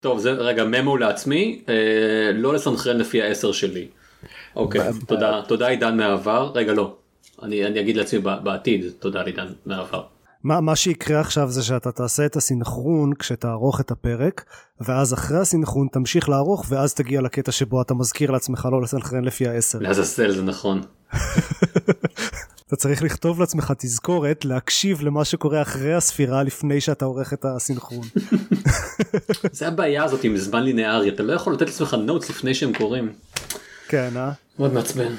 טוב זה רגע ממו לעצמי אה, לא לסנכרן לפי העשר שלי. אוקיי תודה תודה עידן מהעבר רגע לא אני אני אגיד לעצמי בעתיד תודה עידן מהעבר. מה, מה שיקרה עכשיו זה שאתה תעשה את הסינכרון כשתערוך את הפרק ואז אחרי הסינכרון תמשיך לערוך ואז תגיע לקטע שבו אתה מזכיר לעצמך לא לסנכרן לפי העשר. לעזאזל זה נכון. אתה צריך לכתוב לעצמך תזכורת להקשיב למה שקורה אחרי הספירה לפני שאתה עורך את הסינכרון. זה הבעיה הזאת עם זמן לינארי אתה לא יכול לתת לעצמך נוטס לפני שהם קורים. כן אה? מאוד מעצבן.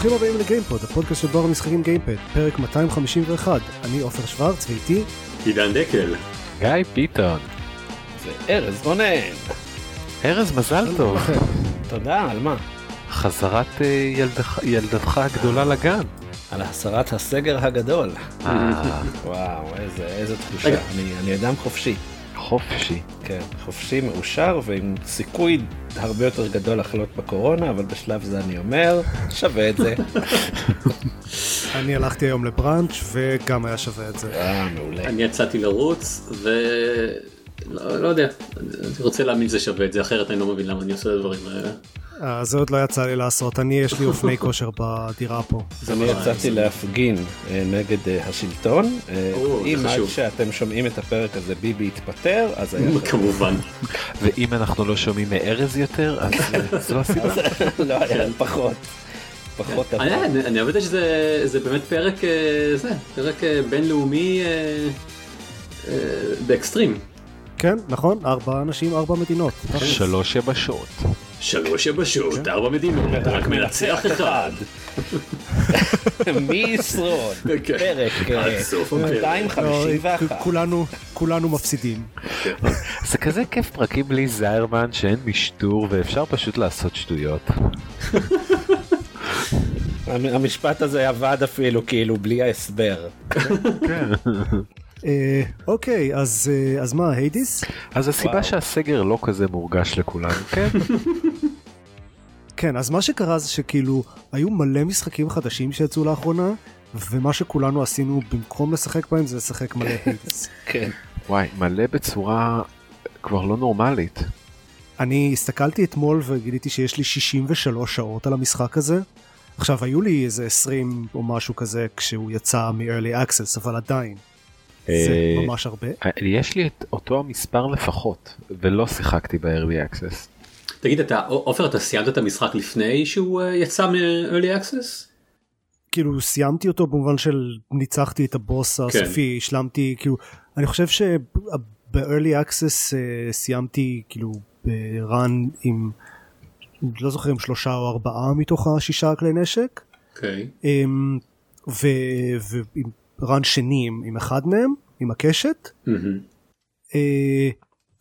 ברוכים הבאים לגיימפוד, הפודקאסט של בר המשחקים גיימפד, פרק 251. אני עופר שוורץ ואיתי עידן דקל. גיא פיתון. וארז רונן. ארז מזל טוב. תודה, על מה? חזרת אה, ילדך- ילדתך הגדולה לגן. על הסרת הסגר הגדול. אה, וואו, איזה, תחושה. אני אדם חופשי. חופשי. כן, חופשי, מאושר, ועם סיכוי הרבה יותר גדול לחלות בקורונה, אבל בשלב זה אני אומר, שווה את זה. אני הלכתי היום לבראנץ' וגם היה שווה את זה. אה, מעולה. אני יצאתי לרוץ ו... לא, לא יודע, אני רוצה להאמין שזה שווה את זה אחרת אני לא מבין למה אני עושה את הדברים האלה. אה, זה עוד לא יצא לי לעשות, אני יש לי אופני כושר בדירה פה. אני יצאתי להפגין אה, נגד אה, השלטון. אה, אם עד. שאתם שומעים את הפרק הזה ביבי התפטר, אז היה. כמובן. ואם אנחנו לא שומעים מארז יותר, אז זו הסיבה. לא היה פחות. פחות אני, אבל. אני, אני אוהב את זה שזה זה באמת פרק זה פרק בינלאומי באקסטרים. כן, נכון, ארבע אנשים, ארבע מדינות. שלוש יבשות. שלוש יבשות ארבע מדינות רק מנצח אחד. מי ישרוד? כן. פרק אה, עד סוף הפרק. לא, 251. כ- כולנו, כולנו מפסידים. זה כזה כיף פרקים בלי זיירמן שאין משטור ואפשר פשוט לעשות שטויות. המ- המשפט הזה עבד אפילו כאילו בלי ההסבר. אה, אוקיי, אז אה, אז מה, היידיס? אז הסיבה וואו. שהסגר לא כזה מורגש לכולנו, כן? כן, אז מה שקרה זה שכאילו, היו מלא משחקים חדשים שיצאו לאחרונה, ומה שכולנו עשינו במקום לשחק בהם זה לשחק מלא היידיס. כן. וואי, מלא בצורה כבר לא נורמלית. אני הסתכלתי אתמול וגיליתי שיש לי 63 שעות על המשחק הזה. עכשיו היו לי איזה 20 או משהו כזה כשהוא יצא מ-early access אבל עדיין. זה אה, ממש הרבה. יש לי את אותו המספר לפחות, ולא שיחקתי ב-early access. תגיד אתה עופר אתה סיימת את המשחק לפני שהוא אה, יצא מ-early access? כאילו סיימתי אותו במובן של ניצחתי את הבוס הסופי, השלמתי כאילו, אני חושב שב-early access אה, סיימתי כאילו ברן עם, לא זוכר אם שלושה או ארבעה מתוך השישה כלי נשק. אוקיי. אמ, ו- ועם רן שני עם, עם אחד מהם, עם הקשת. מהמם. אה,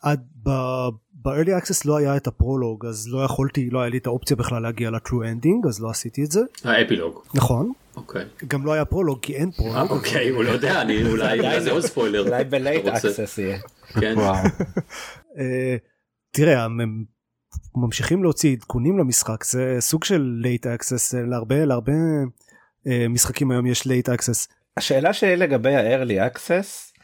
עד ב- ב-early access לא היה את הפרולוג אז לא יכולתי, לא היה לי את האופציה בכלל להגיע ל-true ending אז לא עשיתי את זה. האפילוג. נכון. אוקיי. גם לא היה פרולוג כי אין אה, פרולוג. אוקיי הוא לא יודע אני אולי זה עוד ספוילר. אולי ב-late access? יהיה. כן. וואו. אה, תראה, הם ממשיכים להוציא עדכונים למשחק זה סוג של late access אה, להרבה להרבה אה, משחקים היום יש late access. השאלה שלי לגבי ה-early access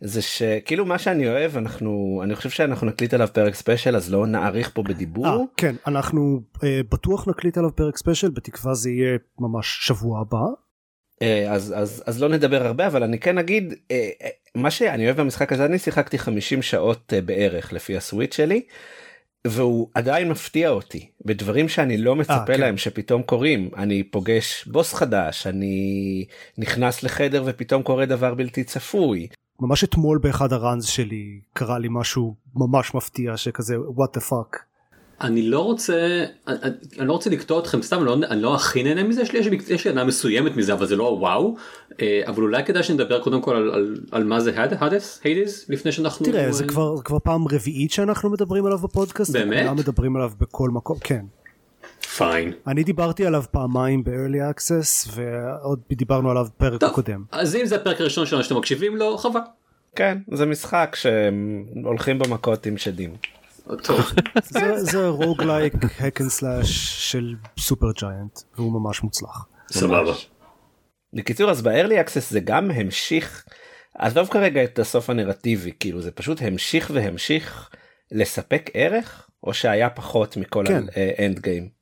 זה שכאילו מה שאני אוהב אנחנו אני חושב שאנחנו נקליט עליו פרק special אז לא נאריך פה אה, בדיבור. כן אנחנו אה, בטוח נקליט עליו פרק special בתקווה זה יהיה ממש שבוע הבא. אה, אז אז אז לא נדבר הרבה אבל אני כן אגיד אה, אה, מה שאני אוהב במשחק הזה אני שיחקתי 50 שעות אה, בערך לפי הסוויץ' שלי. והוא עדיין מפתיע אותי בדברים שאני לא מצפה כן. להם שפתאום קורים אני פוגש בוס חדש אני נכנס לחדר ופתאום קורה דבר בלתי צפוי ממש אתמול באחד הראנז שלי קרה לי משהו ממש מפתיע שכזה what the fuck. אני לא רוצה אני, אני לא רוצה לקטוע אתכם סתם אני לא, אני לא הכי נהנה מזה יש לי יש לי עונה מסוימת מזה אבל זה לא וואו אה, אבל אולי כדאי שנדבר קודם כל על, על, על מה זה הד- הדס היידיס לפני שאנחנו תראה זה אה, כבר כבר פעם רביעית שאנחנו מדברים עליו בפודקאסט. באמת? כולם מדברים עליו בכל מקום כן. פיין אני דיברתי עליו פעמיים ב-early access ועוד דיברנו עליו בפרק טוב הקודם. אז אם זה הפרק הראשון שלנו שאתם מקשיבים לו חבל כן זה משחק שהולכים במכות עם שדים. זה roguelike hack and slash של Supergiant והוא ממש מוצלח. סבבה. בקיצור אז ב-early access זה גם המשיך עזוב כרגע את הסוף הנרטיבי כאילו זה פשוט המשיך והמשיך לספק ערך או שהיה פחות מכל כן. ה-end game.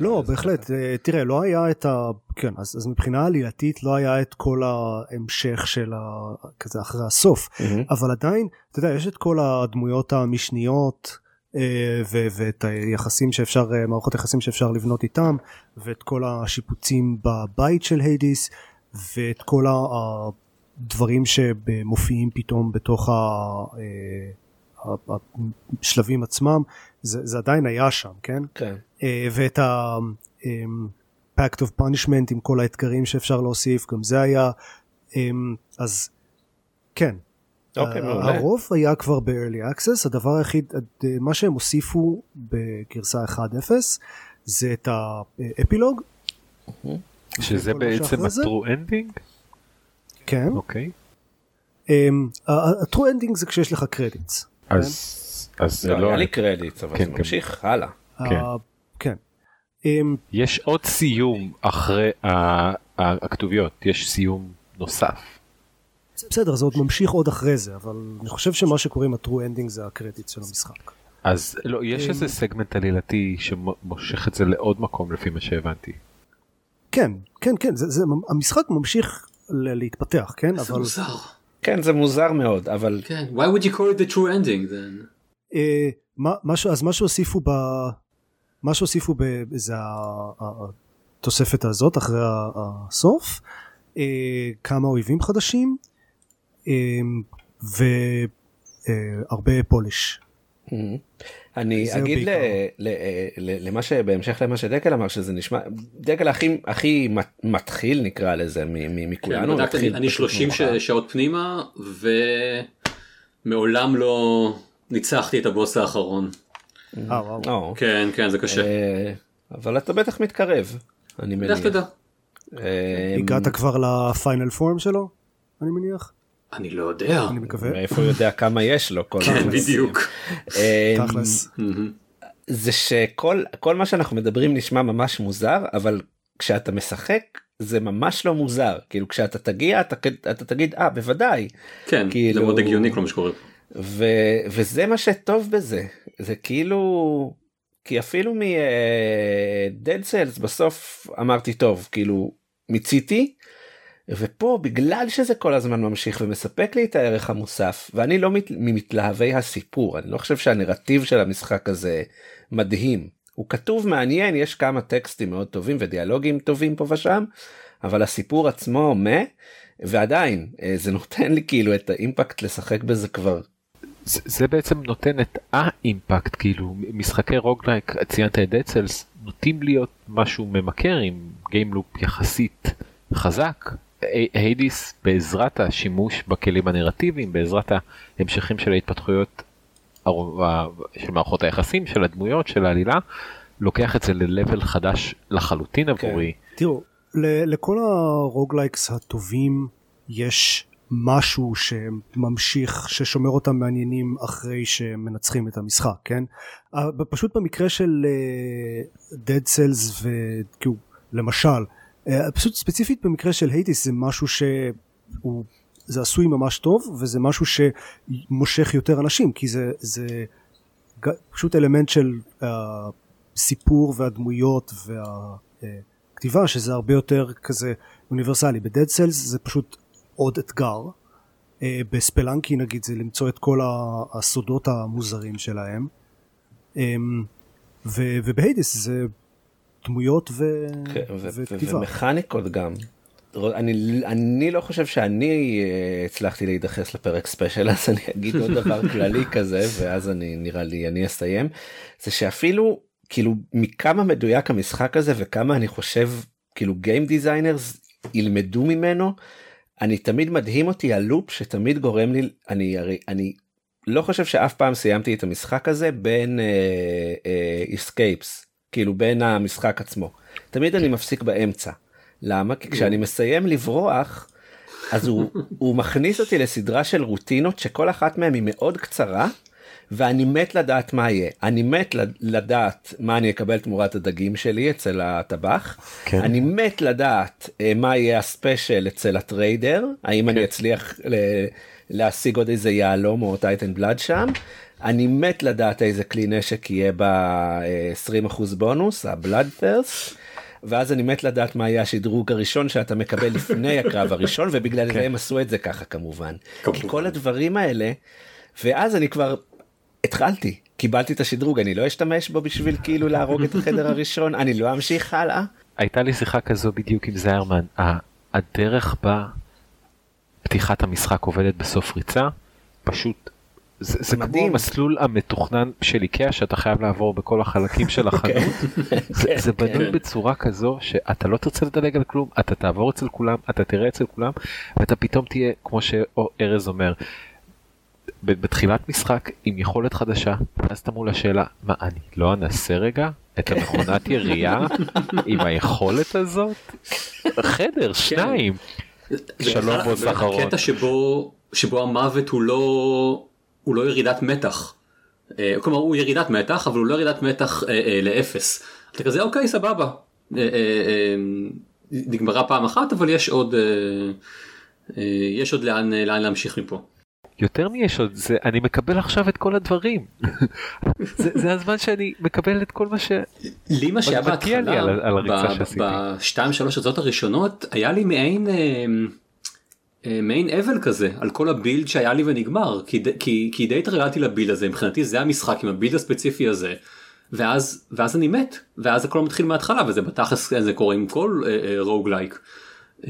לא בהחלט אה, תראה לא היה את ה... כן אז, אז מבחינה עלילתית לא היה את כל ההמשך של ה... כזה אחרי הסוף Mm-hmm. אבל עדיין אתה יודע יש את כל הדמויות המשניות אה, ו- ואת היחסים שאפשר אה, מערכות יחסים שאפשר לבנות איתם ואת כל השיפוצים בבית של היידיס ואת כל הדברים שמופיעים פתאום בתוך ה... ה- השלבים עצמם זה, זה עדיין היה שם כן כן. אה, ואת ה... אמ, pact of punishment עם כל האתגרים שאפשר להוסיף גם זה היה אמ, אז כן אוקיי, מעולה. הרוב היה כבר ב-early access הדבר היחיד אה, מה שהם הוסיפו בגרסה 1.0 זה את האפילוג שזה בעצם? ה-true ending? כן אוקיי. אמ, ה-true ending זה כשיש לך קרדיטס אז אז זה לא לא... היה לי קרדיט אבל כן, זה כן. ממשיך הלאה. כן. ה- כן אמ, יש עוד סיום אחרי הכתוביות, יש סיום נוסף. בסדר זה עוד ממשיך עוד אחרי זה אבל אני חושב שמה שקורה עם ה-true ending זה הקרדיטס של המשחק. אז לא, יש איזה סגמנט עלילתי שמושך את זה לעוד מקום לפי מה שהבנתי. כן כן כן זה, זה המשחק ממשיך ל- להתפתח כן זה אבל מוזר. כן זה מוזר מאוד אבל כן. Why would you call it the true ending then? אה, מה, מה, ש- אז מה שהוסיפו ב... מה שהוסיפו ב... זה התוספת הזאת אחרי הסוף אה, כמה אויבים חדשים אה, והרבה פוליש. אני אגיד ל-. ל- ל- למה שבהמשך למה שדקל אמר שזה נשמע דקל הכי הכי מת- מתחיל נקרא לזה מ- מ- כן, מכולנו. מתחיל אני- אני פשוט 30 ש- מאוחר. שעות פנימה ומעולם לא ניצחתי את הבוס האחרון. אה, וואו. או, כן כן זה קשה. אה, אבל אתה בטח מתקרב. אני מניח. לך תדע. אה, הגעת כבר לפיינל פורם שלו? אני מניח? אני לא יודע. אני מקווה. מאיפה הוא יודע כמה יש לו כל כן הזמן. בדיוק. אה, תכלס. זה שכל כל מה שאנחנו מדברים נשמע ממש מוזר אבל כשאתה משחק זה ממש לא מוזר כאילו כשאתה תגיע אתה, אתה תגיד אה בוודאי כן זה כאילו- מאוד הגיוני כל מה שקורה. ו, וזה מה שטוב בזה. זה כאילו כי אפילו מדד סיילס בסוף אמרתי טוב כאילו מיציתי ופה בגלל שזה כל הזמן ממשיך ומספק לי את הערך המוסף ואני לא מת, ממתלהבי הסיפור אני לא חושב שהנרטיב של המשחק הזה מדהים. הוא כתוב מעניין יש כמה טקסטים מאוד טובים ודיאלוגים טובים פה ושם אבל הסיפור עצמו מה ועדיין אה, זה נותן לי כאילו את ה-impact לשחק בזה כבר זה, זה בעצם נותן את ה-impact כאילו משחקי roguelike ציינת את Cells נוטים להיות משהו ממכר עם game loop יחסית חזק. Hades בעזרת השימוש בכלים הנרטיביים בעזרת ההמשכים של ההתפתחויות של מערכות היחסים של הדמויות של העלילה לוקח את זה ל-level חדש לחלוטין עבורי. תראו, לכל ה-roguelikes הטובים יש משהו שממשיך, ששומר אותם מעניינים אחרי שמנצחים את המשחק, כן? אה, פשוט במקרה של uh, Dead Cells וכאילו, למשל, uh, פשוט ספציפית במקרה של Hades זה משהו שהוא, זה עשוי ממש טוב וזה משהו שמושך יותר אנשים כי זה, זה פשוט אלמנט של uh, סיפור והדמויות והכתיבה שזה הרבה יותר כזה אוניברסלי. בדד סלס זה פשוט עוד אתגר. אה, בספלנקי נגיד זה למצוא את כל הסודות המוזרים שלהם. אמ, ו- ובהיידיס זה דמויות ו- כן, ו- וכתיבה. ומכניקות גם. אני, אני לא חושב שאני אה, הצלחתי להידחס לפרק special אז אני אגיד עוד דבר כללי כזה ואז אני נראה לי אני אסיים זה שאפילו כאילו מכמה מדויק המשחק הזה וכמה אני חושב כאילו game designers ילמדו ממנו אני תמיד מדהים אותי ה-loop שתמיד גורם לי אני הרי אני לא חושב שאף פעם סיימתי את המשחק הזה בין escapes כאילו בין המשחק עצמו תמיד אני מפסיק באמצע. למה? כי כשאני מסיים לברוח אז הוא, הוא מכניס אותי לסדרה של רוטינות שכל אחת מהן היא מאוד קצרה ואני מת לדעת מה יהיה אני מת לדעת מה אני אקבל תמורת הדגים שלי אצל הטבח כן. אני מת לדעת uh, מה יהיה ה-special אצל ה-trader האם כן. אני אצליח ל- להשיג עוד איזה יהלום או Titan Blood שם. אני מת לדעת איזה כלי נשק יהיה ב-20% בונוס הבלאד פרס. ואז אני מת לדעת מה יהיה השדרוג הראשון שאתה מקבל לפני הקרב הראשון ובגלל זה כן. הם עשו את זה ככה כמובן. כי כל הדברים האלה ואז אני כבר התחלתי קיבלתי את השדרוג אני לא אשתמש בו בשביל כאילו להרוג את החדר הראשון אני לא אמשיך הלאה. הייתה לי שיחה כזו בדיוק עם זיירמן הדרך בה פתיחת המשחק עובדת בסוף ריצה פשוט זה, זה כמו המסלול המתוכנן של איקאה שאתה חייב לעבור בכל החלקים של החנות. זה, כן, זה בנוי כן. בצורה כזו שאתה לא תרצה לדלג על כלום, אתה תעבור אצל כולם, אתה תראה אצל כולם, ואתה פתאום תהיה, כמו שארז אומר, בתחילת משחק עם יכולת חדשה, ואז אתה מול השאלה, מה אני לא אנסה רגע את המכונת ירייה עם היכולת הזאת? חדר, כן. שניים. שלום בו זכרון. הקטע שבו המוות הוא לא... הוא לא ירידת מתח. אה, כלומר הוא ירידת מתח אבל הוא לא ירידת מתח אה, אה, לאפס. אתה כזה אוקיי סבבה. נגמרה פעם אחת אבל יש עוד יש עוד לאן לאן להמשיך מפה. יותר מיש עוד זה אני מקבל עכשיו את כל הדברים. זה, זה הזמן שאני מקבל את כל מה ש... לי מה שהיה בהתחלה בשתיים שלוש הזאת הראשונות היה לי מעין אה, מעין אבל כזה על כל ה-build שהיה לי ונגמר. כי, כי, כי די התרגלתי ל-build הזה מבחינתי זה המשחק עם ה-build הספציפי הזה. ואז ואז אני מת ואז הכל מתחיל מההתחלה וזה בתכלס זה קורה עם כל roguelike. Uh, uh,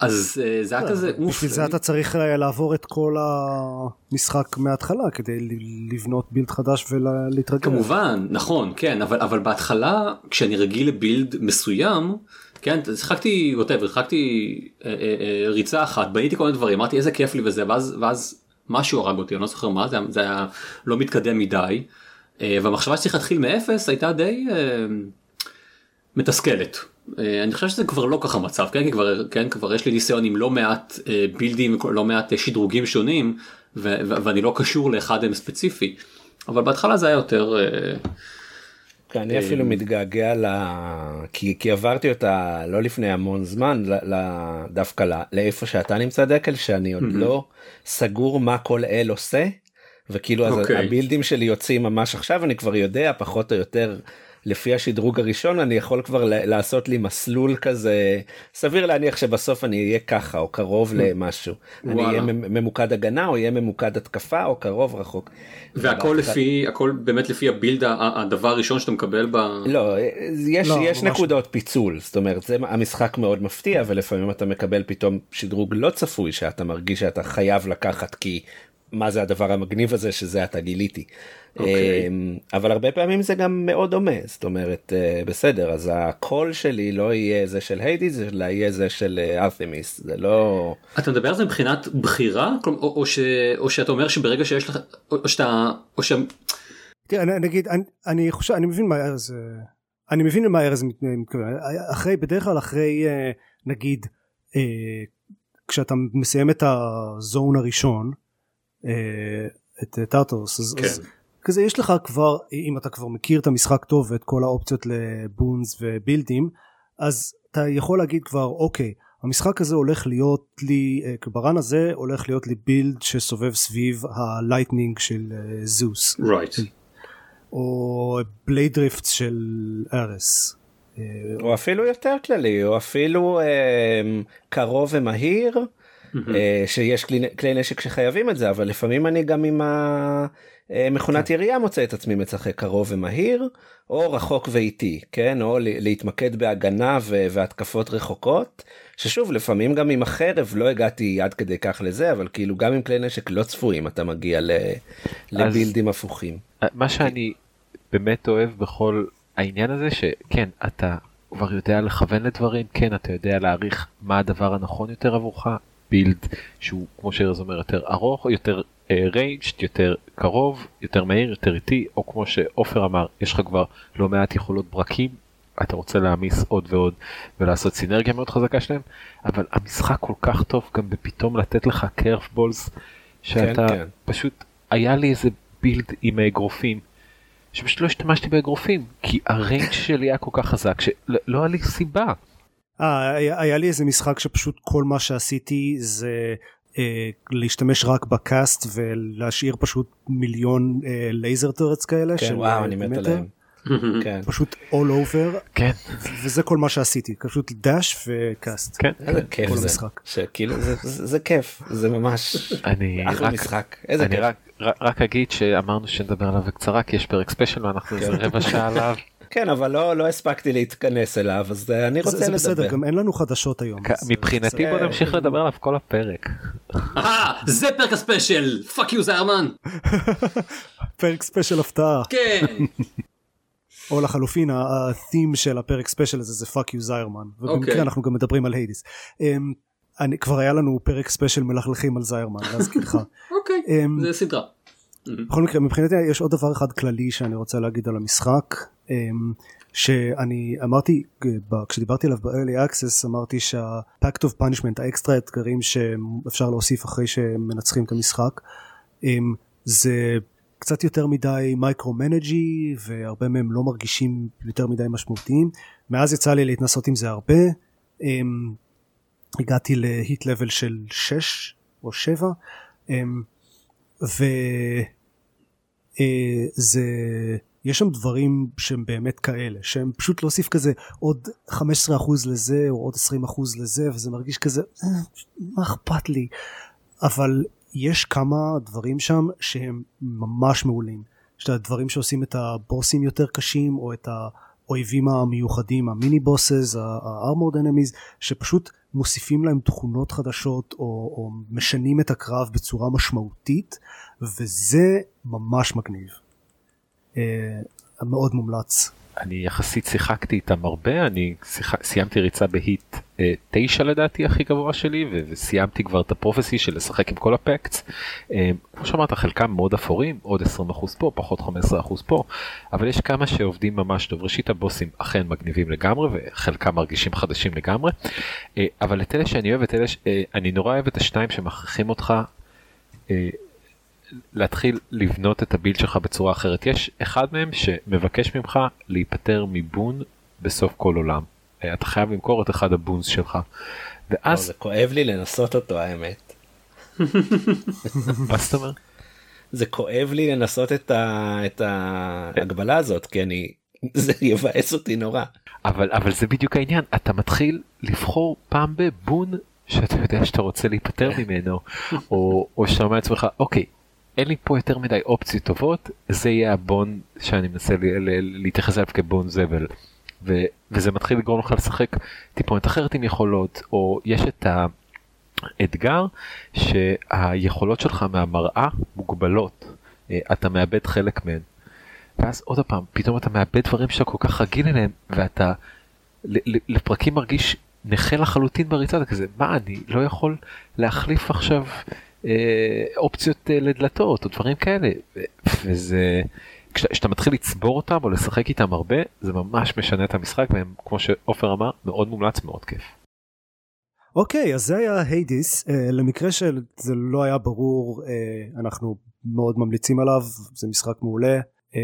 אז uh, זה היה לא, כזה בשביל זה אתה צריך לעבור את כל המשחק מההתחלה כדי לבנות בילד חדש ולהתרגל. כמובן נכון כן אבל אבל בהתחלה כשאני רגיל לבילד מסוים. כן, שיחקתי, ווטאבר, שיחקתי אה, אה, אה, ריצה אחת, בניתי כל מיני דברים, אמרתי איזה כיף לי וזה, ואז, ואז משהו הרג אותי, אני לא זוכר מה, זה, זה היה לא מתקדם מדי, אה, והמחשבה שצריך להתחיל מאפס הייתה די אה, מתסכלת. אה, אני חושב שזה כבר לא ככה מצב, כן, כי כבר, כן, כבר יש לי ניסיון עם לא מעט אה, בילדים, לא מעט אה, שדרוגים שונים, ו- ו- ואני לא קשור לאחד מהם ספציפי, אבל בהתחלה זה היה יותר... כן, אני אפילו מתגעגע ל... כי, כי עברתי אותה לא לפני המון זמן ל... דווקא ל... לאיפה שאתה נמצא דקל שאני עוד לא סגור מה כל אל עושה וכאילו אז okay. אוקיי. הבילדים שלי יוצאים ממש עכשיו אני כבר יודע פחות או יותר לפי השדרוג הראשון אני יכול כבר לעשות לי מסלול כזה סביר להניח שבסוף אני אהיה ככה או קרוב למשהו אני אהיה ממוקד הגנה או יהיה ממוקד התקפה או קרוב רחוק. והכל לפי הכל באמת לפי הבילד הדבר הראשון שאתה מקבל ב... לא יש לא, יש נקודות לא. פיצול זאת אומרת זה המשחק מאוד מפתיע ולפעמים אתה מקבל פתאום שדרוג לא צפוי שאתה מרגיש שאתה חייב לקחת כי מה זה הדבר המגניב הזה שזה אתה גיליתי. Okay. אוקיי. אמ, אבל הרבה פעמים זה גם מאוד דומה זאת אומרת אה, בסדר אז הקול שלי לא יהיה זה של היידיס אלא יהיה זה של ארתמיס זה לא אתה מדבר על זה מבחינת בחירה או, או, ש, או שאתה אומר שברגע שיש לך או שאתה או ש... תראה נגיד אני, אני חושב אני מבין מה ארז אני מבין למה ארז מתכוון אחרי בדרך כלל אחרי אה, נגיד אה, כשאתה מסיים את הזון הראשון את טארטוס אז, כן. אז כזה יש לך כבר אם אתה כבר מכיר את המשחק טוב ואת כל האופציות לבונס ובילדים אז אתה יכול להגיד כבר אוקיי המשחק הזה הולך להיות לי אה, ב-run הזה הולך להיות לי build שסובב סביב ה-lightning של אה, זוס right. או Blade Rift של ארס אה, או אפילו יותר כללי או אפילו אה, קרוב ומהיר. אה, שיש כלי, כלי נשק שחייבים את זה אבל לפעמים אני גם עם ה... אה, כן. ירייה מוצא את עצמי משחק קרוב ומהיר או רחוק ואיטי כן או להתמקד בהגנה והתקפות רחוקות ששוב לפעמים גם עם החרב לא הגעתי עד כדי כך לזה אבל כאילו גם עם כלי נשק לא צפויים אתה מגיע ל... לבילדים הפוכים. אה, מה שאני באמת אוהב בכל העניין הזה שכן אתה כבר יודע לכוון לדברים כן אתה יודע להעריך מה הדבר הנכון יותר עבורך build שהוא כמו שארז אומר יותר ארוך יותר ranged אה, יותר קרוב יותר מהיר יותר איטי או כמו שעופר אמר יש לך כבר לא מעט יכולות ברקים אתה רוצה להעמיס עוד ועוד ולעשות סינרגיה מאוד חזקה שלהם אבל המשחק כל כך טוב גם בפתאום לתת לך curveballs שאתה כן, כן. פשוט היה לי איזה build עם אגרופים שפשוט לא השתמשתי באגרופים כי ה-range שלי היה כל כך חזק שלא היה לי סיבה. אה, היה, היה לי איזה משחק שפשוט כל מה שעשיתי זה אה, להשתמש רק ב-cast ולהשאיר פשוט מיליון אה, laser turrets כאלה. כן, של וואו, אה, אני מת מטר. עליהם. כן. פשוט all over כן. וזה כל מה שעשיתי פשוט dash ו-cast. כן. איזה כיף זה. המשחק. שכאילו זה, זה, זה כיף זה ממש אני אחלה רק, משחק איזה אני כיף. רק, רק, רק אגיד שאמרנו שנדבר עליו בקצרה כי יש פרק special ואנחנו איזה רבע שעה עליו. כן אבל לא לא הספקתי להתכנס אליו אז אה, אני זה, רוצה זה בסדר לדבר. גם אין לנו חדשות היום. כ- אז, מבחינתי אה, בוא נמשיך לדבר עליו כל הפרק. אה, זה פרק ה-special, fuck you זיירמן. פרק ספיישל הפתעה כן. או לחלופין ה-theme של הפרק ספיישל הזה זה fuck you זיירמן ובמקרה אוקיי. אנחנו גם מדברים על Hades. אמ, אני כבר היה לנו פרק ספיישל מלכלכים על זיירמן להזכיר לך. אוקיי, אמ, זה סדרה. בכל מקרה מבחינתי יש עוד דבר אחד כללי שאני רוצה להגיד על המשחק שאני אמרתי כשדיברתי עליו ב-early access אמרתי שה-pact of punishment האקסטרה אתגרים שאפשר להוסיף אחרי שמנצחים את המשחק אמ, זה קצת יותר מדי micro manage-י והרבה מהם לא מרגישים יותר מדי משמעותיים. מאז יצא לי להתנסות עם זה הרבה. אמ, הגעתי ל heat level של 6 או 7 וזה יש שם דברים שהם באמת כאלה שהם פשוט להוסיף כזה עוד 15% לזה או עוד 20% לזה וזה מרגיש כזה "אה, מה אכפת לי אבל יש כמה דברים שם שהם ממש מעולים יש את הדברים שעושים את הבוסים יותר קשים או את האויבים המיוחדים המיני בוסס הארמורד אנמיז שפשוט מוסיפים להם תכונות חדשות או, או משנים את הקרב בצורה משמעותית וזה ממש מגניב. אה, מאוד מומלץ. אני יחסית שיחקתי איתם הרבה אני שיח... סיימתי ריצה בהיט אה, 9 לדעתי הכי גבוה שלי ו- וסיימתי כבר את הפרופסי של לשחק עם כל הפקטס. אה, כמו שאמרת חלקם מאוד אפורים עוד 20% פה פחות 15% פה אבל יש כמה שעובדים ממש טוב ראשית הבוסים אכן מגניבים לגמרי וחלקם מרגישים חדשים לגמרי אה, אבל את אלה שאני אוהב את אלה ש... אה, אני נורא אוהב את השניים שמכריחים אותך. להתחיל לבנות את הבילד שלך בצורה אחרת יש אחד מהם שמבקש ממך להיפטר מבון בסוף כל עולם אה, אתה חייב למכור את אחד הבונס שלך לא, ואז זה כואב לי לנסות אותו האמת. מה זאת אומרת? זה כואב לי לנסות את, ה... את ההגבלה הזאת כי אני זה יבאס אותי נורא. אבל אבל זה בדיוק העניין אתה מתחיל לבחור פעם בבון שאתה יודע שאתה רוצה להיפטר ממנו או או שאתה אומר לעצמך אוקיי אין לי פה יותר מדי אופציות טובות זה יהיה הבון שאני מנסה להתייחס אליו כבון זבל. ו- וזה מתחיל לגרום לך לשחק טיפונת אחרת עם יכולות או יש את האתגר שהיכולות שלך מהמראה מוגבלות אה, אתה מאבד חלק מהן. ואז עוד פעם פתאום אתה מאבד דברים שאתה כל כך רגיל אליהם ואתה לפרקים מרגיש נכה לחלוטין בריצה כזה מה אני לא יכול להחליף עכשיו אופציות אה, לדלתות או דברים כאלה וזה כשאתה מתחיל לצבור אותם או לשחק איתם הרבה זה ממש משנה את המשחק והם כמו שעופר אמר מאוד מומלץ מאוד כיף. אוקיי אז זה היה Hades uh, למקרה שזה לא היה ברור uh, אנחנו מאוד ממליצים עליו זה משחק מעולה uh,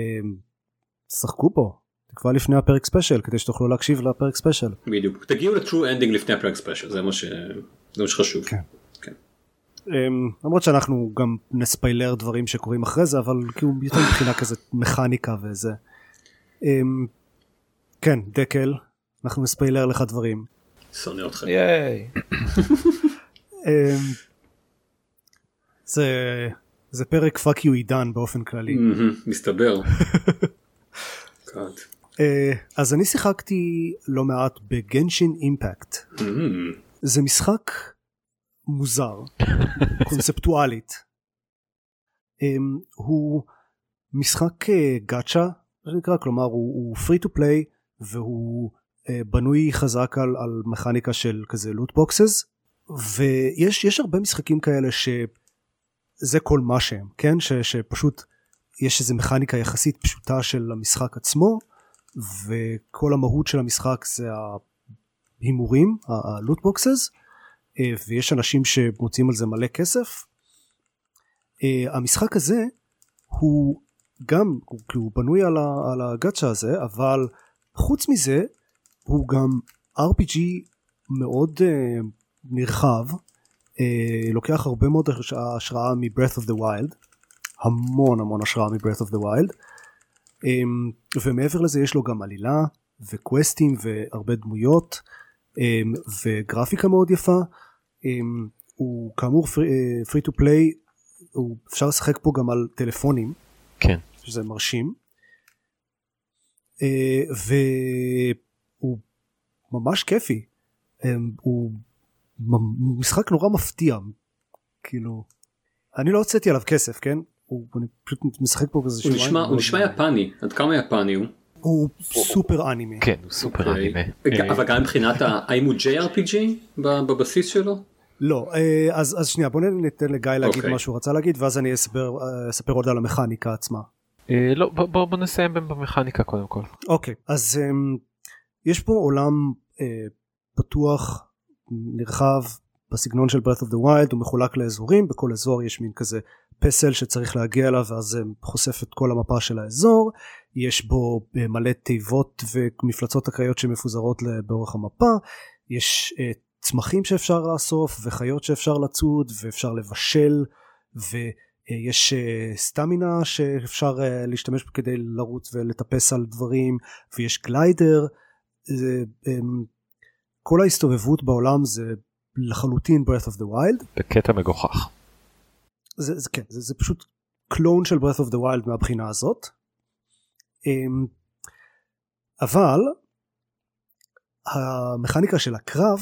שחקו פה תקווה לפני הפרק ספיישל כדי שתוכלו להקשיב לפרק ספיישל. בדיוק. תגיעו ל-true ending לפני הפרק ספיישל זה מה ש... זה מה שחשוב. כן. Um, למרות שאנחנו גם נספיילר דברים שקורים אחרי זה אבל כאילו יותר מבחינה כזה מכניקה וזה. Um, כן דקל אנחנו נספיילר לך דברים. שונא אותך. ייי. אמ, זה זה פרק fuck you עידן באופן כללי מסתבר. אה, אז אני שיחקתי לא מעט ב-Genshin Impact. זה משחק מוזר קונספטואלית. אמ, הוא משחק אה, גאצ'ה מה שנקרא כלומר הוא, free to play והוא אה, בנוי חזק על, על מכניקה של כזה לוט בוקסס ויש יש הרבה משחקים כאלה שזה כל מה שהם כן? ש, שפשוט יש איזה מכניקה יחסית פשוטה של המשחק עצמו וכל המהות של המשחק זה ההימורים הלוט בוקסס ויש אנשים שמוצאים על זה מלא כסף Uh, המשחק הזה הוא גם, כי הוא בנוי על, על הגאצ'ה הזה, אבל חוץ מזה הוא גם RPG מאוד uh, נרחב, uh, לוקח הרבה מאוד השראה מ-Breath of the Wild, המון המון השראה מ-Breath of the Wild, um, ומעבר לזה יש לו גם עלילה וקווסטים והרבה דמויות וגרפיקה מאוד יפה. Um, הוא כאמור פרי טו פליי, אפשר לשחק פה גם על טלפונים. כן. שזה מרשים. Uh, והוא ממש כיפי. Um, הוא משחק נורא מפתיע. כאילו, אני לא הוצאתי עליו כסף, כן? הוא, אני פשוט משחק פה באיזה שבועיים. הוא נשמע יפני, עד כמה יפני הוא? הוא סופר אנימה. כן, הוא סופר אוקיי. אנימה. אבל גם מבחינת האם הוא JRPG בבסיס שלו? לא, אה, אז, אז שנייה בוא ניתן לגיא להגיד okay. מה שהוא רצה להגיד ואז אני אספר, אה, אספר עוד על המכניקה עצמה. אה, לא, בוא, בוא, בוא נסיים במכניקה קודם כל. אוקיי, okay, אז um, יש פה עולם uh, פתוח, נרחב, בסגנון של Breath of the Wild, הוא מחולק לאזורים, בכל אזור יש מין כזה פסל שצריך להגיע אליו ואז זה חושף את כל המפה של האזור, יש בו מלא תיבות ומפלצות אקראיות שמפוזרות באורך המפה, יש uh, צמחים שאפשר לאסוף וחיות שאפשר לצוד ואפשר לבשל ויש אה, סטמינה שאפשר אה, להשתמש כדי לרוץ ולטפס על דברים ויש גליידר. זה, אמ, כל ההסתובבות בעולם זה לחלוטין breath of the wild. בקטע מגוחך. זה, זה כן זה, זה פשוט קלון של breath of the wild מהבחינה הזאת אבל המכניקה של הקרב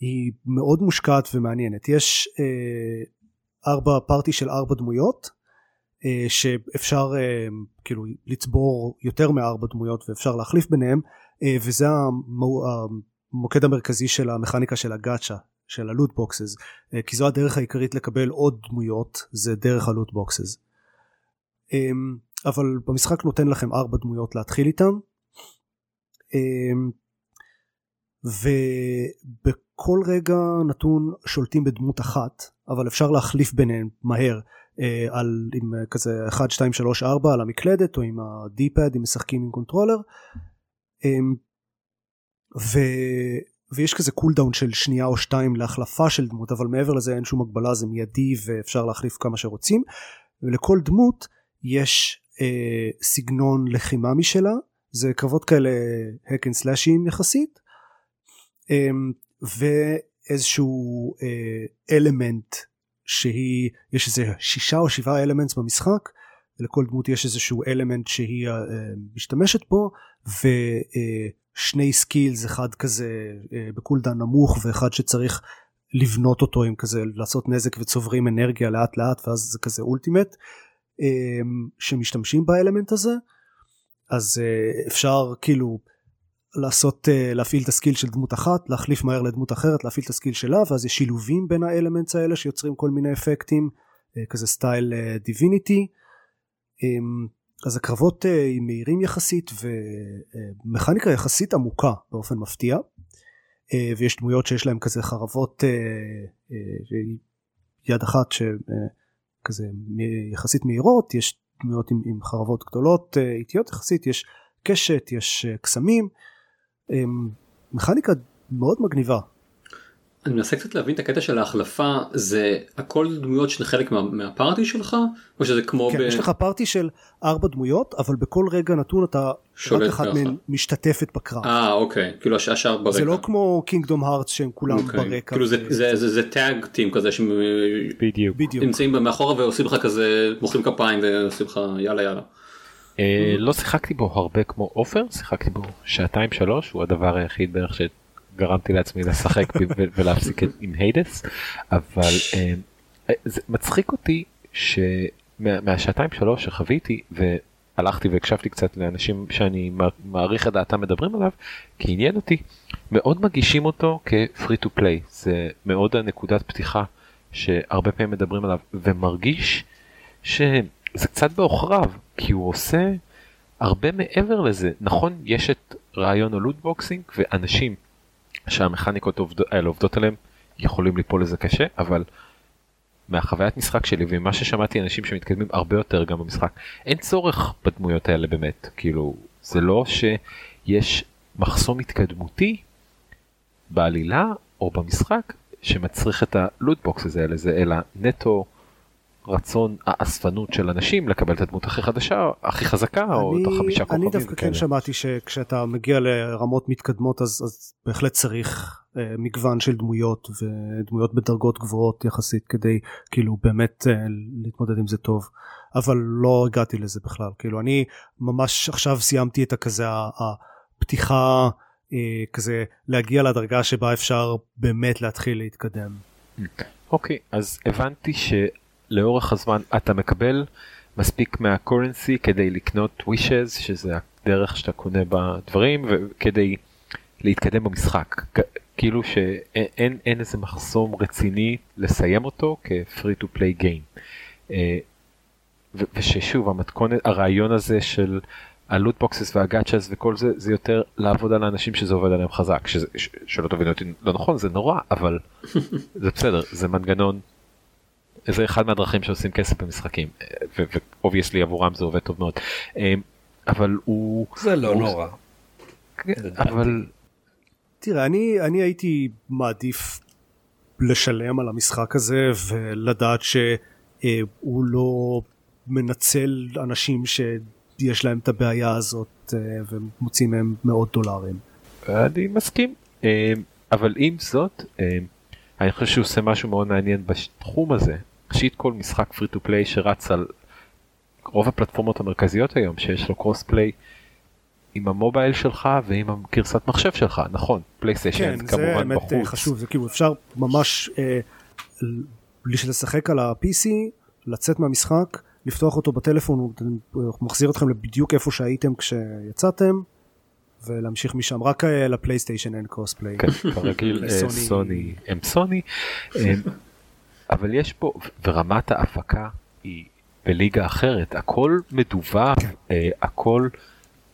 היא מאוד מושקעת ומעניינת. יש אה, ארבע פארטי של ארבע דמויות אה, שאפשר אה, כאילו לצבור יותר מארבע דמויות ואפשר להחליף ביניהם וזה המו, המוקד המרכזי של המכניקה של הגאצ'ה של ה-loot boxes כי זו הדרך העיקרית לקבל עוד דמויות זה דרך ה-loot boxes אבל במשחק נותן לכם ארבע דמויות להתחיל איתם. אה, ובכל רגע נתון שולטים בדמות אחת אבל אפשר להחליף ביניהם מהר אה, על עם אה, כזה 1 2 3 4 על המקלדת או עם ה-D-pad אם משחקים עם controller. אה, ו... ויש כזה cooldown של שנייה או שתיים להחלפה של דמות אבל מעבר לזה אין שום הגבלה זה מיידי ואפשר להחליף כמה שרוצים. ולכל דמות יש אה, סגנון לחימה משלה זה קרבות כאלה hack and slashים יחסית אמ, ואיזשהו אלמנט אה, שהיא יש איזה שישה או שבעה elements במשחק ולכל דמות יש איזשהו אלמנט שהיא אה, משתמשת בו ושני skills אחד כזה אה, ב-cooldown נמוך ואחד שצריך לבנות אותו עם כזה לעשות נזק וצוברים אנרגיה לאט לאט ואז זה כזה ultimate שמשתמשים באלמנט הזה אז אפשר כאילו לעשות uh, להפעיל את ה-skill של דמות אחת להחליף מהר לדמות אחרת להפעיל את ה-skill שלה ואז יש שילובים בין ה-elements האלה שיוצרים כל מיני אפקטים uh, כזה סטייל Divinity um, אז הקרבות uh, מהירים יחסית ומכניקה יחסית עמוקה באופן מפתיע ויש דמויות שיש להם כזה חרבות יד אחת שכזה uh, יחסית מהירות יש דמויות עם, עם חרבות גדולות uh, איטיות יחסית יש קשת יש uh, קסמים אמ, מכניקה מאוד מגניבה. אני מנסה קצת להבין את הקטע של ההחלפה זה הכל דמויות שזה חלק מה, מהפארטי שלך או שזה כמו כן, ב... יש לך פארטי של ארבע דמויות אבל בכל רגע נתון אתה רק אחת מהן משתתפת בקרב. אה אוקיי כאילו השאר ברקע. זה לא כמו קינגדום הארטס שהם כולם אוקיי. ברקע. כאילו זה, ו... זה, זה, זה טאג טים כזה שהם בדיוק. בדיוק. נמצאים מאחורה ועושים לך כזה מוחאים כפיים ועושים לך יאללה יאללה. אה, לא שיחקתי בו הרבה כמו עופר שיחקתי בו שעתיים שלוש הוא הדבר היחיד בערך שגרמתי לעצמי לשחק ולהפסיק עם היידס אבל אה, זה מצחיק אותי שמהשעתיים שלוש שחוויתי והלכתי והקשבתי קצת לאנשים שאני מעריך את דעתם מדברים עליו קיי עניין אותי מאוד מגישים אותו כ-free to play זה מאוד הנקודת פתיחה שהרבה פעמים מדברים עליו ומרגיש. ש... זה קצת בעוכריו כי הוא עושה הרבה מעבר לזה נכון יש את רעיון ה-loot boxing ואנשים שהמכניקות האלה עובדות עליהם יכולים ליפול לזה קשה אבל מהחוויית משחק שלי וממה ששמעתי אנשים שמתקדמים הרבה יותר גם במשחק אין צורך בדמויות האלה באמת. כאילו זה לא שיש מחסום התקדמותי בעלילה או במשחק שמצריך את הלוטבוקס האלה זה אלא נטו רצון האספנות של אנשים לקבל את הדמות הכי חדשה הכי חזקה אני, או את החמישה כוכבים. אני דווקא כן שמעתי שכשאתה מגיע לרמות מתקדמות אז, אז בהחלט צריך אה, מגוון של דמויות ודמויות בדרגות גבוהות יחסית כדי כאילו באמת אה, להתמודד עם זה טוב אבל לא הגעתי לזה בכלל כאילו אני ממש עכשיו סיימתי את הכזה הפתיחה אה, כזה להגיע לדרגה שבה אפשר באמת להתחיל להתקדם. אוקיי okay, אז הבנתי שלאורך הזמן אתה מקבל מספיק מהקורנסי כדי לקנות wishes שזה הדרך שאתה קונה בדברים וכדי להתקדם במשחק כאילו שאין אין איזה מחסום רציני לסיים אותו כ-free to play game. וששוב המתכונת הרעיון הזה של ה-loot boxes והגאצ'ס וכל זה זה יותר לעבוד על האנשים שזה עובד עליהם חזק שזה ש, שלא תבינו אותי לא נכון זה נורא אבל זה בסדר זה מנגנון. זה אחד מהדרכים שעושים כסף במשחקים ו-obviously עבורם זה עובד טוב מאוד אמ, אבל הוא זה לא הוא... נורא. כן, אבל תראה אני אני הייתי מעדיף לשלם על המשחק הזה ולדעת שהוא לא מנצל אנשים שיש להם את הבעיה הזאת אה, ומוצאים מהם מאות דולרים. אני מסכים אה, אבל עם זאת אה, אני חושב שהוא עושה משהו מאוד מעניין בתחום הזה ראשית כל משחק פרי טו פליי שרץ על רוב הפלטפורמות המרכזיות היום שיש לו cross play עם ה-mobile שלך ועם הגרסת מחשב שלך נכון PlayStation כן, כמובן זה באמת בחוץ. חשוב זה כאילו אפשר ממש אה, לשחק על ה-PC לצאת מהמשחק לפתוח אותו בטלפון הוא מחזיר אתכם לבדיוק איפה שהייתם כשיצאתם ולהמשיך משם רק אה, ל-PlayStation אין cross play. כן, כרגיל אה, סוני הם סוני אה, אבל יש פה ורמת ההפקה היא בליגה אחרת הכל מדווח כן. הכל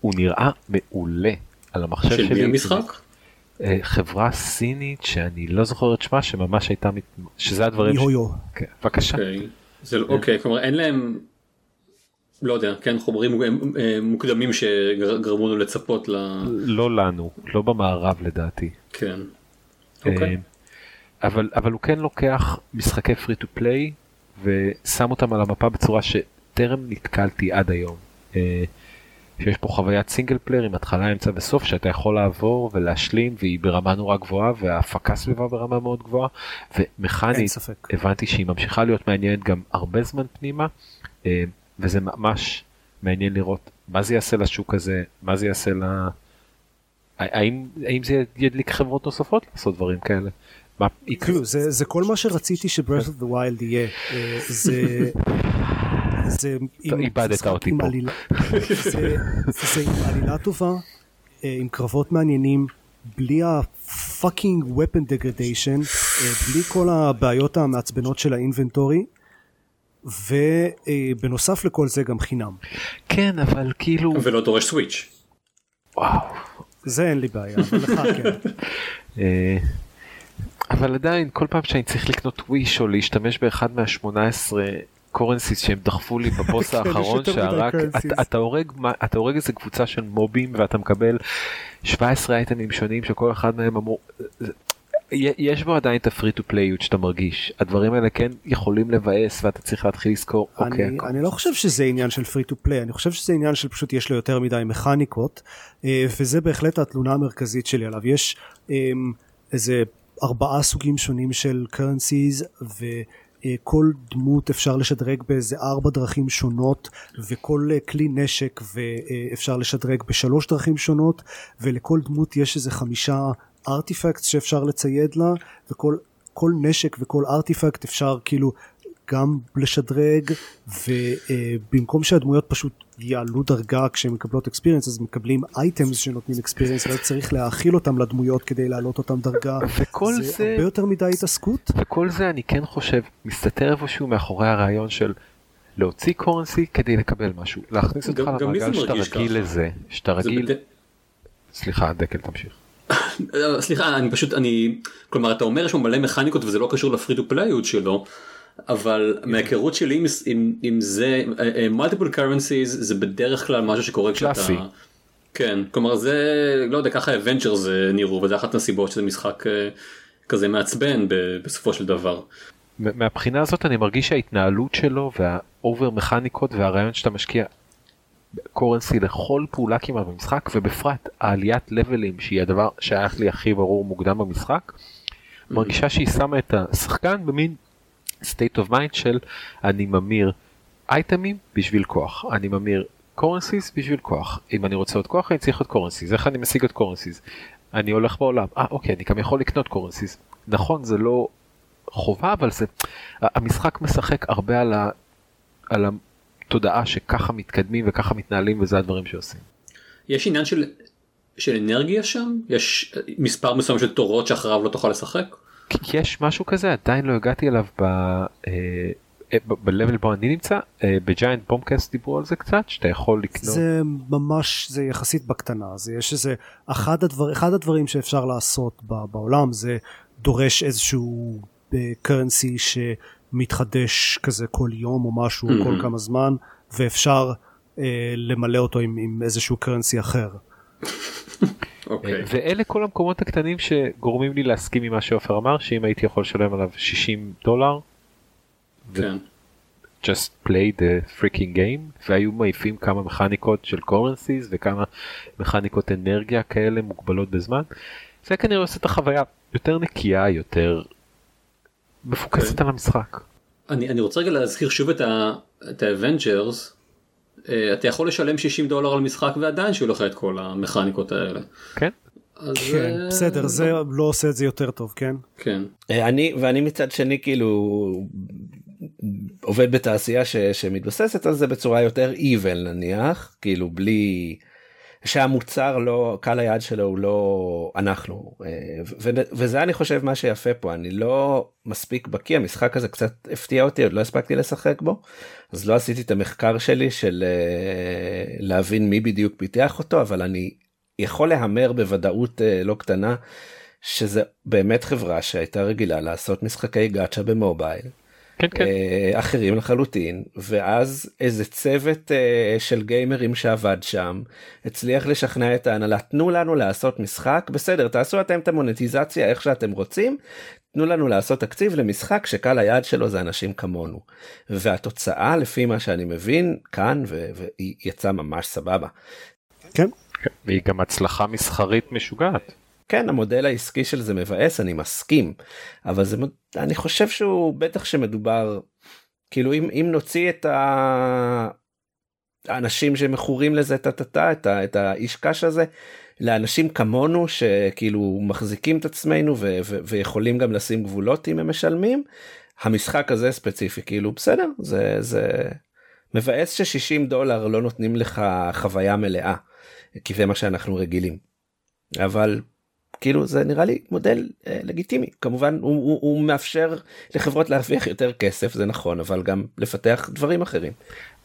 הוא נראה מעולה על המחשב שלי. של מי המשחק? חברה סינית שאני לא זוכר את שמה שממש הייתה שזה הדברים. יו יו. כן, בבקשה. אוקיי. זה לא- אוקיי כלומר אין להם לא יודע כן חומרים אה, מוקדמים שגרמו לנו לצפות ל... לא לנו לא במערב לדעתי. כן. אה, אוקיי. אבל אבל הוא כן לוקח משחקי free to play ושם אותם על המפה בצורה שטרם נתקלתי עד היום. אה, שיש פה חוויית single player עם התחלה אמצע וסוף שאתה יכול לעבור ולהשלים והיא ברמה נורא גבוהה וההפקה סביבה ברמה מאוד גבוהה ומכנית הבנתי שהיא ממשיכה להיות מעניינת גם הרבה זמן פנימה אה, וזה ממש מעניין לראות מה זה יעשה לשוק הזה מה זה יעשה ל... האם, האם זה ידליק חברות נוספות לעשות דברים כאלה. מה, כאילו, זה, זה כל מה שרציתי ש Breath of the Wild יהיה אה, זה זה איבדת אותי פה. זה עם עלילה טובה, אה, עם קרבות מעניינים, בלי ה fucking weapon degradation, אה, בלי כל הבעיות המעצבנות של ה inventory. ובנוסף לכל זה גם חינם. כן אבל כאילו ולא דורש סוויץ'. וואו. זה אין לי בעיה אבל לך כן. אבל עדיין כל פעם שאני צריך לקנות וויש או להשתמש באחד מה-18 קורנסיס שהם דחפו לי בבוס כן, האחרון שהרק אתה הורג אתה הורג איזה קבוצה של מובים ואתה מקבל 17 אייטמים שונים שכל אחד מהם אמור. יש בו עדיין את הפרי טו פליייות שאתה מרגיש. הדברים האלה כן יכולים לבאס ואתה צריך להתחיל לזכור אני, אוקיי, אני לא חושב שזה עניין של free to play אני חושב שזה עניין של פשוט יש לו יותר מדי מכניקות אה, וזה בהחלט התלונה המרכזית שלי עליו. יש אמ, איזה ארבעה סוגים שונים של currencies ו... אה, כל דמות אפשר לשדרג באיזה ארבע דרכים שונות וכל אה, כלי נשק אפשר לשדרג בשלוש דרכים שונות ולכל דמות יש איזה חמישה artifact שאפשר לצייד לה וכל כל נשק וכל ארטיפקט אפשר כאילו גם לשדרג ובמקום שהדמויות פשוט יעלו דרגה כשהן מקבלות אקספיריאנס אז מקבלים אייטמס שנותנים אקספיריאנס ואז צריך להאכיל אותם לדמויות כדי להעלות אותם דרגה. וכל זה, זה הרבה יותר מדי התעסקות. וכל זה אני כן חושב מסתתר איפשהו מאחורי הרעיון של להוציא קורנסי כדי לקבל משהו. להכניס אותך למעגל שאתה רגיל לזה שאתה רגיל בד... סליחה דקל תמשיך. סליחה אני פשוט אני כלומר אתה אומר שהוא מלא מכניקות וזה לא קשור ל free to play יות שלו אבל מההיכרות שלי עם, עם, עם זה multiple currencies זה בדרך כלל משהו שקורה כשאתה כן כלומר זה לא יודע ככה Avengers נראו וזה אחת הסיבות שזה משחק כזה מעצבן בסופו של דבר. מהבחינה הזאת אני מרגיש שההתנהלות שלו וה over מכניקות והרעיון שאתה משקיע קורנסי לכל פעולה כמעט במשחק ובפרט העליית לבלים שהיא הדבר שהיה לי הכי ברור מוקדם במשחק מרגישה שהיא שמה את השחקן במין state of mind של אני ממיר אייטמים בשביל כוח. אני ממיר קורנסיס בשביל כוח. אם אני רוצה עוד כוח אני צריך עוד קורנסיס איך אני משיג עוד קורנסיס אני הולך בעולם. אה אוקיי אני גם יכול לקנות קורנסיס נכון זה לא חובה אבל זה המשחק משחק הרבה על, ה, על התודעה שככה מתקדמים וככה מתנהלים וזה הדברים שעושים. יש עניין של, של אנרגיה שם? יש מספר מסוים של תורות שאחריו לא תוכל לשחק. יש משהו כזה עדיין לא הגעתי אליו ב... אה, אה, בלבל בו אני נמצא בג'יינט בומקאסט דיברו על זה קצת שאתה יכול לקנות זה ממש זה יחסית בקטנה זה יש איזה אחד הדבר אחד הדברים שאפשר לעשות בעולם זה דורש איזשהו קרנסי שמתחדש כזה כל יום או משהו mm-hmm. כל כמה זמן ואפשר אה, למלא אותו עם, עם איזשהו קרנסי אחר. okay. אוקיי. ואלה כל המקומות הקטנים שגורמים לי להסכים עם מה שעופר אמר שאם הייתי יכול לשלם עליו 60 דולר. כן. just play the freaking game והיו מעיפים כמה מכניקות של קורנסיס וכמה מכניקות אנרגיה כאלה מוגבלות בזמן. זה כנראה עושה את החוויה יותר נקייה יותר מפוקסת okay. כן. על המשחק. אני, אני רוצה רגע להזכיר שוב את ה Avengers. אה, אתה יכול לשלם 60 דולר על משחק ועדיין שיהיו לך את כל המכניקות האלה. כן. אז כן, uh, בסדר זה לא... לא עושה את זה יותר טוב כן כן אה, אני ואני מצד שני כאילו עובד בתעשייה ש, שמתבססת על זה בצורה יותר evil נניח כאילו בלי שהמוצר לא קל היעד שלו הוא לא אנחנו ו, וזה אני חושב מה שיפה פה אני לא מספיק בקיא המשחק הזה קצת הפתיע אותי עוד לא הספקתי לשחק בו אז לא עשיתי את המחקר שלי של להבין מי בדיוק פיתח אותו אבל אני יכול להמר בוודאות לא קטנה שזה באמת חברה שהייתה רגילה לעשות משחקי גאצ'ה במובייל. כן, כן. אה, אחרים לחלוטין ואז איזה צוות uh, של גיימרים שעבד שם הצליח לשכנע את ההנהלה תנו לנו לעשות משחק בסדר תעשו אתם את המונטיזציה איך שאתם רוצים תנו לנו לעשות תקציב למשחק שקל היעד שלו זה אנשים כמונו והתוצאה לפי מה שאני מבין כאן והיא יצאה ממש סבבה. כן. והיא גם הצלחה מסחרית משוגעת. כן המודל העסקי של זה מבאס אני מסכים. אבל זה אני חושב שהוא בטח שמדובר כאילו אם, אם נוציא את האנשים שמכורים לזה את, את, את, את האיש קש הזה לאנשים כמונו שכאילו מחזיקים את עצמנו ו, ו, ויכולים גם לשים גבולות אם הם משלמים המשחק הזה ספציפי כאילו בסדר זה זה מבאס ש-60 דולר לא נותנים לך חוויה מלאה כי זה מה שאנחנו רגילים. אבל כאילו זה נראה לי מודל אה, לגיטימי כמובן הוא, הוא, הוא מאפשר לחברות להרוויח יותר כסף זה נכון אבל גם לפתח דברים אחרים.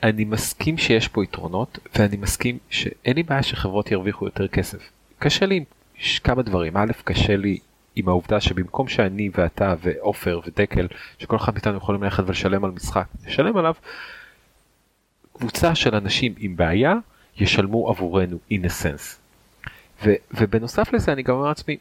אני מסכים שיש פה יתרונות ואני מסכים שאין לי בעיה שחברות ירוויחו יותר כסף. קשה לי עם כמה דברים א' קשה לי עם העובדה שבמקום שאני ואתה ועופר ודקל שכל אחד מאיתנו יכולים ללכת ולשלם על משחק נשלם עליו. קבוצה של אנשים עם בעיה ישלמו עבורנו sense. ו, ובנוסף לזה אני גם אומר לעצמי,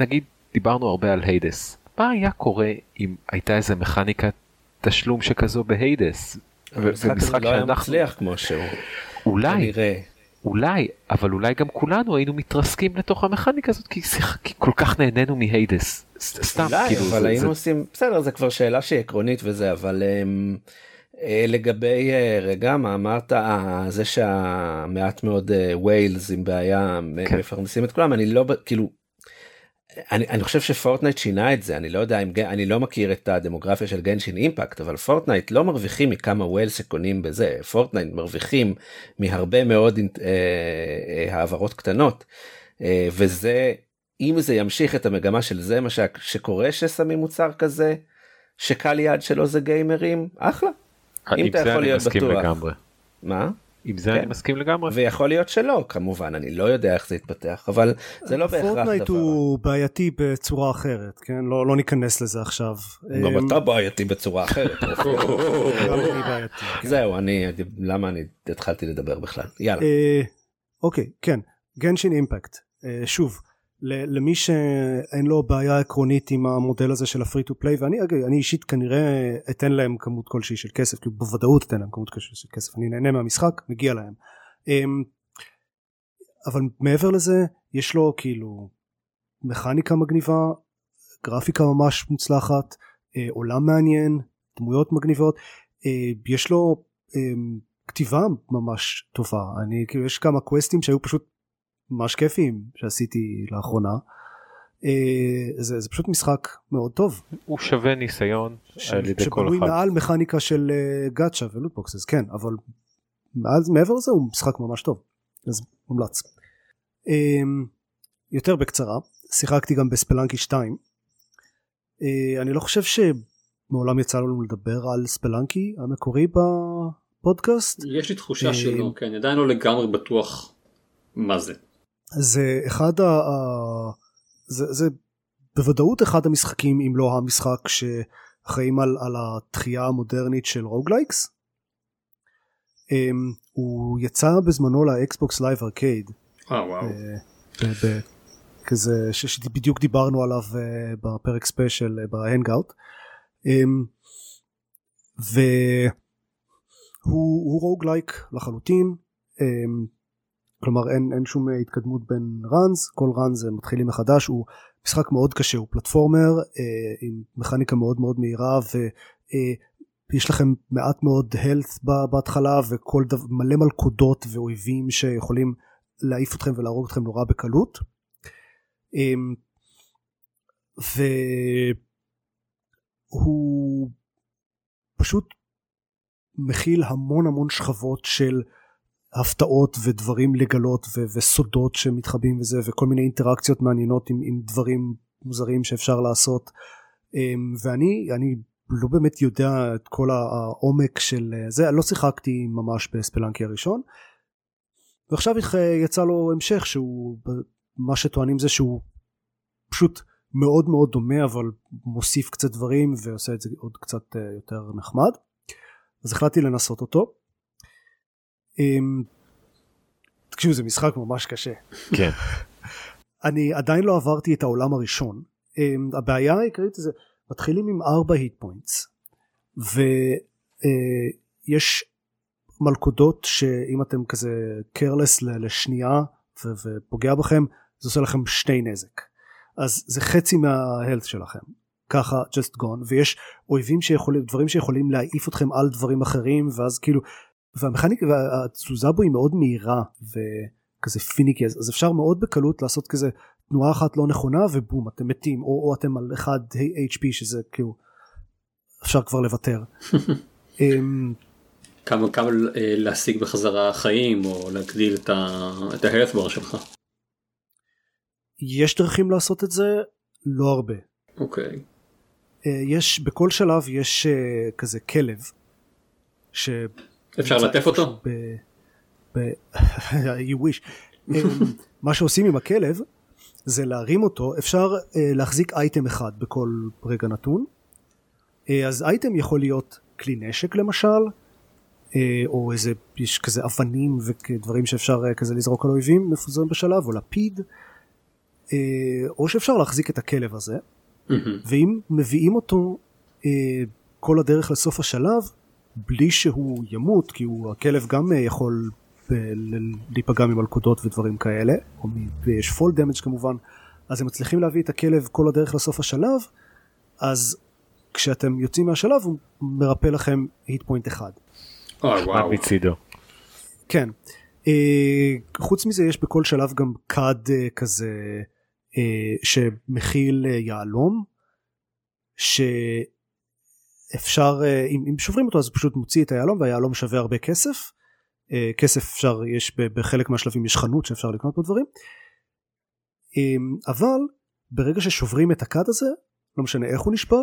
נגיד דיברנו הרבה על היידס, מה היה קורה אם הייתה איזה מכניקת תשלום שכזו בהיידס? המשחק הזה לא היה מצליח כמו שהוא. אולי, אולי, אבל אולי גם כולנו היינו מתרסקים לתוך המכניקה הזאת כי, כי כל כך נהנינו מהיידס. סתם, אולי, כאילו, אבל זה, היינו זה... עושים, בסדר, זה כבר שאלה שהיא עקרונית וזה, אבל... Um... אה, לגבי אה, רגע מה אמרת אה, זה שהמעט מאוד ווילס עם בעיה כן. מפרנסים את כולם אני לא כאילו אני, אני חושב ש Fortnite שינה את זה אני לא יודע אם אני לא מכיר את הדמוגרפיה של Genshin Impact אבל Fortnite לא מרוויחים מכמה whales שקונים בזה Fortnite מרוויחים מהרבה מאוד אה, העברות קטנות אה, וזה אם זה ימשיך את המגמה של זה מה שקורה ששמים מוצר כזה שקהל יעד שלו זה גיימרים אחלה אם אתה יכול להיות בטוח. לגמרי. מה? עם זה כן. אני מסכים לגמרי. ויכול להיות שלא כמובן אני לא יודע איך זה יתפתח אבל זה לא בהכרח דבר. Fortnite הוא בעייתי בצורה אחרת כן לא, לא ניכנס לזה עכשיו. גם אמ, אתה בעייתי בצורה אחרת. כן. זהו אני למה אני התחלתי לדבר בכלל יאללה. אה, אוקיי כן Genshin Impact אה, שוב. למי שאין לו בעיה עקרונית עם המודל הזה של ה free to play ואני אני אישית כנראה אתן להם כמות כלשהי של כסף כי בוודאות אתן להם כמות כלשהי של כסף אני נהנה מהמשחק מגיע להם. אמ, אבל מעבר לזה יש לו כאילו מכניקה מגניבה גרפיקה ממש מוצלחת אה, עולם מעניין דמויות מגניבות אה, יש לו אמ, כתיבה ממש טובה. אני כאילו יש כמה קווסטים שהיו פשוט ממש כיפיים שעשיתי לאחרונה. אה, זה, זה פשוט משחק מאוד טוב. הוא שווה ניסיון ש, על ידי כל אחד. שבנוי מעל מכניקה של גאצ'ה ולוטבוקסס כן אבל מעל, מעבר לזה הוא משחק ממש טוב אז מומלץ. אה, יותר בקצרה שיחקתי גם בספלנקי 2. אה, אני לא חושב שמעולם יצא לנו לדבר על ספלנקי המקורי בפודקאסט. יש לי תחושה שלא כן עדיין לא לגמרי בטוח מה זה. זה אחד ה... זה, זה בוודאות אחד המשחקים אם לא המשחק שאחראים על, על התחייה המודרנית של roguelikes. Um, הוא יצא בזמנו ל Xbox Live Arcade. אה וואו. Uh, כזה שבדיוק דיברנו עליו uh, בפרק special uh, ב hangout. Um, והוא roguelike לחלוטין. Um, כלומר אין, אין שום אה, התקדמות בין ראנס כל ראנס מתחילים מחדש הוא משחק מאוד קשה הוא פלטפורמר אה, עם מכניקה מאוד מאוד מהירה ויש אה, לכם מעט מאוד health בהתחלה וכל דבר מלא מלכודות ואויבים שיכולים להעיף אתכם ולהרוג אתכם נורא בקלות. אה, והוא פשוט מכיל המון המון שכבות של הפתעות ודברים לגלות ו- וסודות שמתחבאים וזה וכל מיני אינטראקציות מעניינות עם, עם דברים מוזרים שאפשר לעשות. אמ, ואני אני לא באמת יודע את כל העומק של זה לא שיחקתי ממש בספלנקי הראשון. ועכשיו יצא לו המשך שהוא מה שטוענים זה שהוא פשוט מאוד מאוד דומה אבל מוסיף קצת דברים ועושה את זה עוד קצת אה, יותר נחמד. אז החלטתי לנסות אותו תקשיבו זה משחק ממש קשה. כן. אני עדיין לא עברתי את העולם הראשון. אמ, הבעיה העיקרית זה מתחילים עם ארבע היט פוינטס ויש מלכודות שאם אתם כזה קרלס לשנייה ופוגע בכם זה עושה לכם שני נזק אז זה חצי מההלט שלכם ככה just gone ויש אויבים שיכולים דברים שיכולים להעיף אתכם על דברים אחרים ואז כאילו והמכניקה והתזוזה בו היא מאוד מהירה וכזה פיניקי אז אפשר מאוד בקלות לעשות כזה תנועה אחת לא נכונה ובום אתם מתים או, או אתם על 1 HP שזה כאילו אפשר כבר לוותר. אמ, כמה כמה אה, להשיג בחזרה חיים או להגדיל את ה-health bar שלך. יש דרכים לעשות את זה לא הרבה. אוקיי. Okay. אה, יש בכל שלב יש אה, כזה כלב. אפשר לטף אותו? you wish. אמ, מה שעושים עם הכלב זה להרים אותו אפשר אה, להחזיק אייטם אחד בכל רגע נתון אה, אז אייטם יכול להיות כלי נשק למשל אה, או איזה יש כזה אבנים ודברים שאפשר כזה לזרוק על אויבים מפוזרים בשלב או לפיד או שאפשר להחזיק את הכלב הזה ואם מביאים אותו כל הדרך לסוף השלב בלי שהוא ימות כי הוא הכלב גם אה, יכול אה, להיפגע ממלכודות ודברים כאלה ויש פול דמג' כמובן אז הם מצליחים להביא את הכלב כל הדרך לסוף השלב אז כשאתם יוצאים מהשלב הוא מרפא לכם היט פוינט אחד. וואו. מצידו. כן. אה, חוץ מזה יש בכל שלב גם כד אה, כזה אה, שמכיל אה, יהלום. ש... אפשר אה, אם, אם שוברים אותו אז פשוט מוציא את היהלום והיהלום שווה הרבה כסף אה, כסף אפשר יש בחלק מהשלבים יש חנות שאפשר לקנות בו דברים אמ, אבל ברגע ששוברים את הכד הזה לא משנה איך הוא נשבר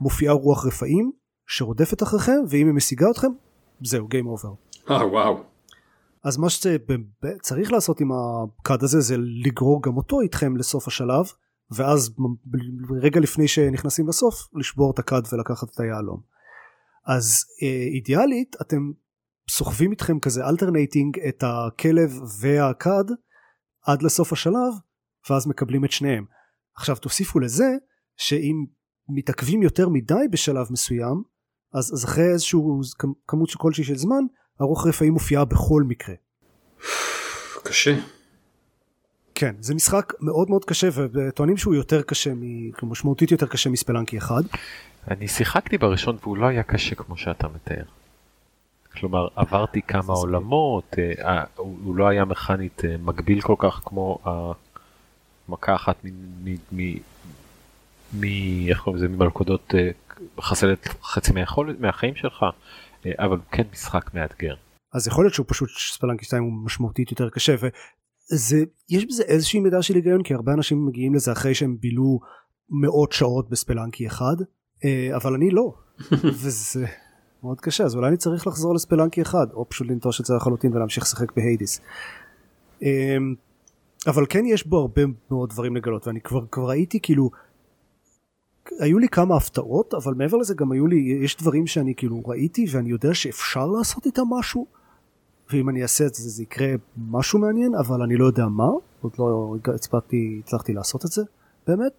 מופיעה רוח רפאים שרודפת אחריכם ואם היא משיגה אתכם זהו game over. אה וואו. אז מה שצריך לעשות עם הכד הזה זה לגרור גם אותו איתכם לסוף השלב ואז רגע לפני שנכנסים לסוף לשבור את הכד ולקחת את היהלום. אז אה, אידיאלית אתם סוחבים איתכם כזה alternating את הכלב והקאד עד לסוף השלב ואז מקבלים את שניהם. עכשיו תוסיפו לזה שאם מתעכבים יותר מדי בשלב מסוים אז, אז אחרי איזשהו כמות כלשהי של זמן ארוך רפאים מופיעה בכל מקרה. קשה. כן זה משחק מאוד מאוד קשה וטוענים שהוא יותר קשה משמעותית יותר קשה מספלנקי אחד. אני שיחקתי בראשון והוא לא היה קשה כמו שאתה מתאר. כלומר עברתי כמה עולמות אה, אה, הוא לא היה מכנית אה, מגביל כל כך כמו המכה אחת מ... איך קוראים לזה ממלכודות מחסלת חצי מהיכולת מהחיים שלך אבל כן משחק מאתגר. אז יכול להיות שהוא פשוט ספלנקי 2 הוא משמעותית יותר קשה וזה יש בזה איזושהי מידה של היגיון כי הרבה אנשים מגיעים לזה אחרי שהם בילו מאות שעות בספלנקי אחד אבל אני לא וזה מאוד קשה אז אולי אני צריך לחזור לספלנקי אחד או פשוט לנטוש את זה לחלוטין ולהמשיך לשחק בהיידיס. אמ, אבל כן יש בו הרבה מאוד דברים לגלות ואני כבר כבר ראיתי כאילו היו לי כמה הפתעות אבל מעבר לזה גם היו לי יש דברים שאני כאילו ראיתי ואני יודע שאפשר לעשות איתם משהו ואם אני אעשה את זה זה יקרה משהו מעניין אבל אני לא יודע מה עוד לא הצפתי הצלחתי לעשות את זה באמת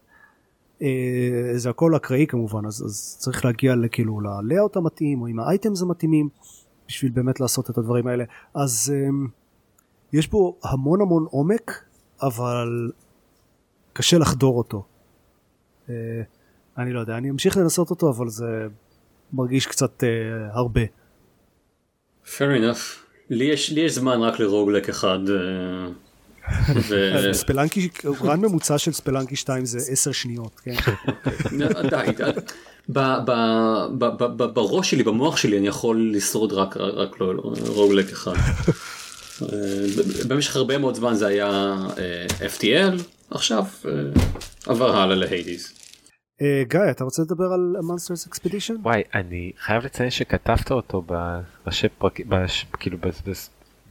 אה, זה הכל אקראי כמובן אז, אז צריך להגיע לכאילו ללאוט המתאים או עם האייטמס המתאימים בשביל באמת לעשות את הדברים האלה אז אה, יש בו המון המון עומק אבל קשה לחדור אותו. אה, אני לא יודע אני אמשיך לנסות אותו אבל זה מרגיש קצת הרבה. fair enough לי יש, לי יש זמן רק לרוגלק אחד. ספלנקי, רן ממוצע של ספלנקי 2 זה 10 שניות, כן? די, בראש שלי, במוח שלי, אני יכול לשרוד רק רוגלק אחד. במשך הרבה מאוד זמן זה היה FTL, עכשיו עבר הלאה להיידיס. גיא, אתה רוצה לדבר על מונסטרס אקספדישן? וואי, אני חייב לציין שכתבת אותו בראשי פרקים, כאילו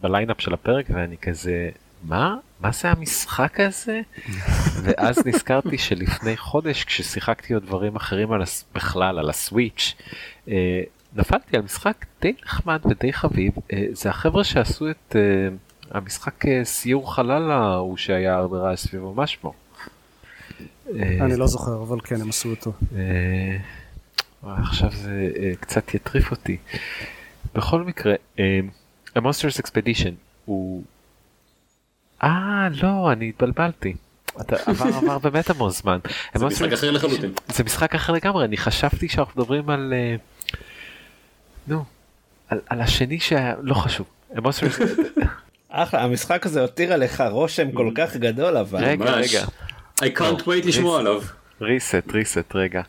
בליינאפ של הפרק ואני כזה מה? מה זה המשחק הזה? ואז נזכרתי שלפני חודש כששיחקתי עוד דברים אחרים על הס... בכלל על הסוויץ' אה, נפלתי על משחק די נחמד ודי חביב אה, זה החבר'ה שעשו את אה, המשחק סיור חלל ההוא שהיה הרבה רעש סביבו מה שמו? אה, אני לא זוכר אבל כן הם עשו אותו. אה, עכשיו זה אה, קצת יטריף אותי. בכל מקרה, אה, המונסטרס אקספדישן הוא אה לא אני התבלבלתי. אתה עבר עבר באמת המון זמן. זה משחק אחר לחלוטין. זה משחק אחר לגמרי אני חשבתי שאנחנו מדברים על נו על, על השני שהיה לא חשוב. אחלה המשחק הזה הותיר עליך רושם כל כך גדול אבל. רגע רגע. I can't wait לשמוע עליו. ריסט ריסט רגע.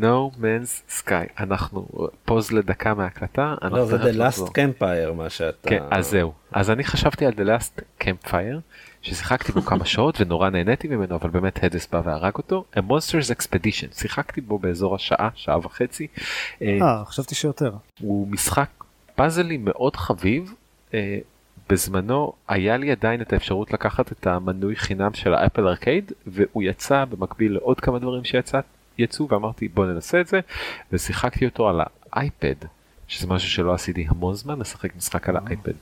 No Man's Sky אנחנו פוז לדקה מההקלטה. לא זה The Last Campfire מה שאתה. כן אז זהו אז אני חשבתי על The Last Campfire ששיחקתי בו כמה שעות ונורא נהניתי ממנו אבל באמת הדס בא והרג אותו. A Monsters Expedition שיחקתי בו באזור השעה שעה וחצי. אה חשבתי שיותר. הוא משחק פאזלי מאוד חביב. אה, בזמנו היה לי עדיין את האפשרות לקחת את המנוי חינם של האפל ארקייד והוא יצא במקביל לעוד כמה דברים שיצא יצאו ואמרתי בוא ננסה את זה ושיחקתי אותו על האייפד שזה משהו שלא עשיתי המון זמן לשחק משחק על האייפד.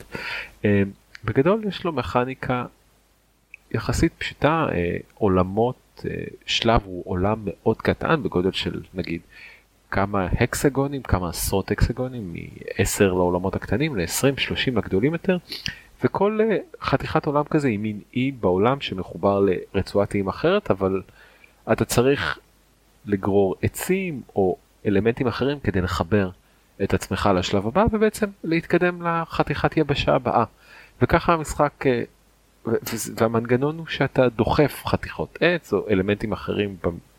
אה, בגדול יש לו מכניקה יחסית פשוטה אה, עולמות אה, שלב הוא עולם מאוד קטן בגודל של נגיד כמה הקסגונים כמה עשרות הקסגונים מ-10 לעולמות הקטנים ל-20-30 לגדולים יותר וכל חתיכת עולם כזה היא מין אי בעולם שמחובר לרצועת איים אחרת אבל אתה צריך לגרור עצים או אלמנטים אחרים כדי לחבר את עצמך לשלב הבא ובעצם להתקדם לחתיכת יבשה הבאה. וככה המשחק אה, והמנגנון הוא שאתה דוחף חתיכות עץ או אלמנטים אחרים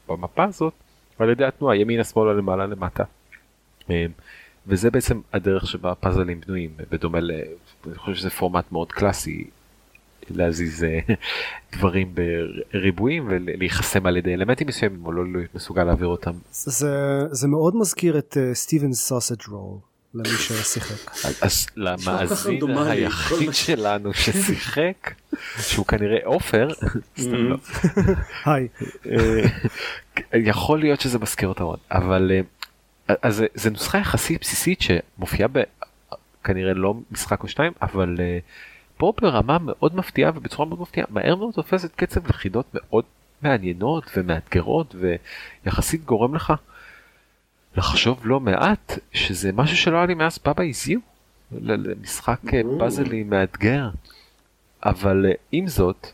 במפה הזאת על ידי התנועה ימינה שמאלה למעלה למטה. אה, וזה בעצם הדרך שבה פאזלים בנויים בדומה ל... אני חושב שזה פורמט מאוד קלאסי להזיז אה, דברים בריבועים ולהיחסם על ידי אלמנטים מסוימים או לא להיות מסוגל להעביר אותם. זה, זה מאוד מזכיר את סטיבן סוסג' רול למי ששיחק. אז למאזין היחיד שלנו ששיחק, שהוא כנראה עופר, לא. היי. יכול להיות שזה מזכיר אותה מאוד, אבל אז זה נוסחה יחסית בסיסית שמופיעה כנראה לא משחק או שניים, אבל פה ברמה מאוד מפתיעה ובצורה מאוד מפתיעה, מהר מאוד תופסת קצב לחידות מאוד מעניינות ומאתגרות ויחסית גורם לך לחשוב לא מעט שזה משהו שלא היה לי מאז בבא הזיו למשחק פאזלי מאתגר אבל אה, עם זאת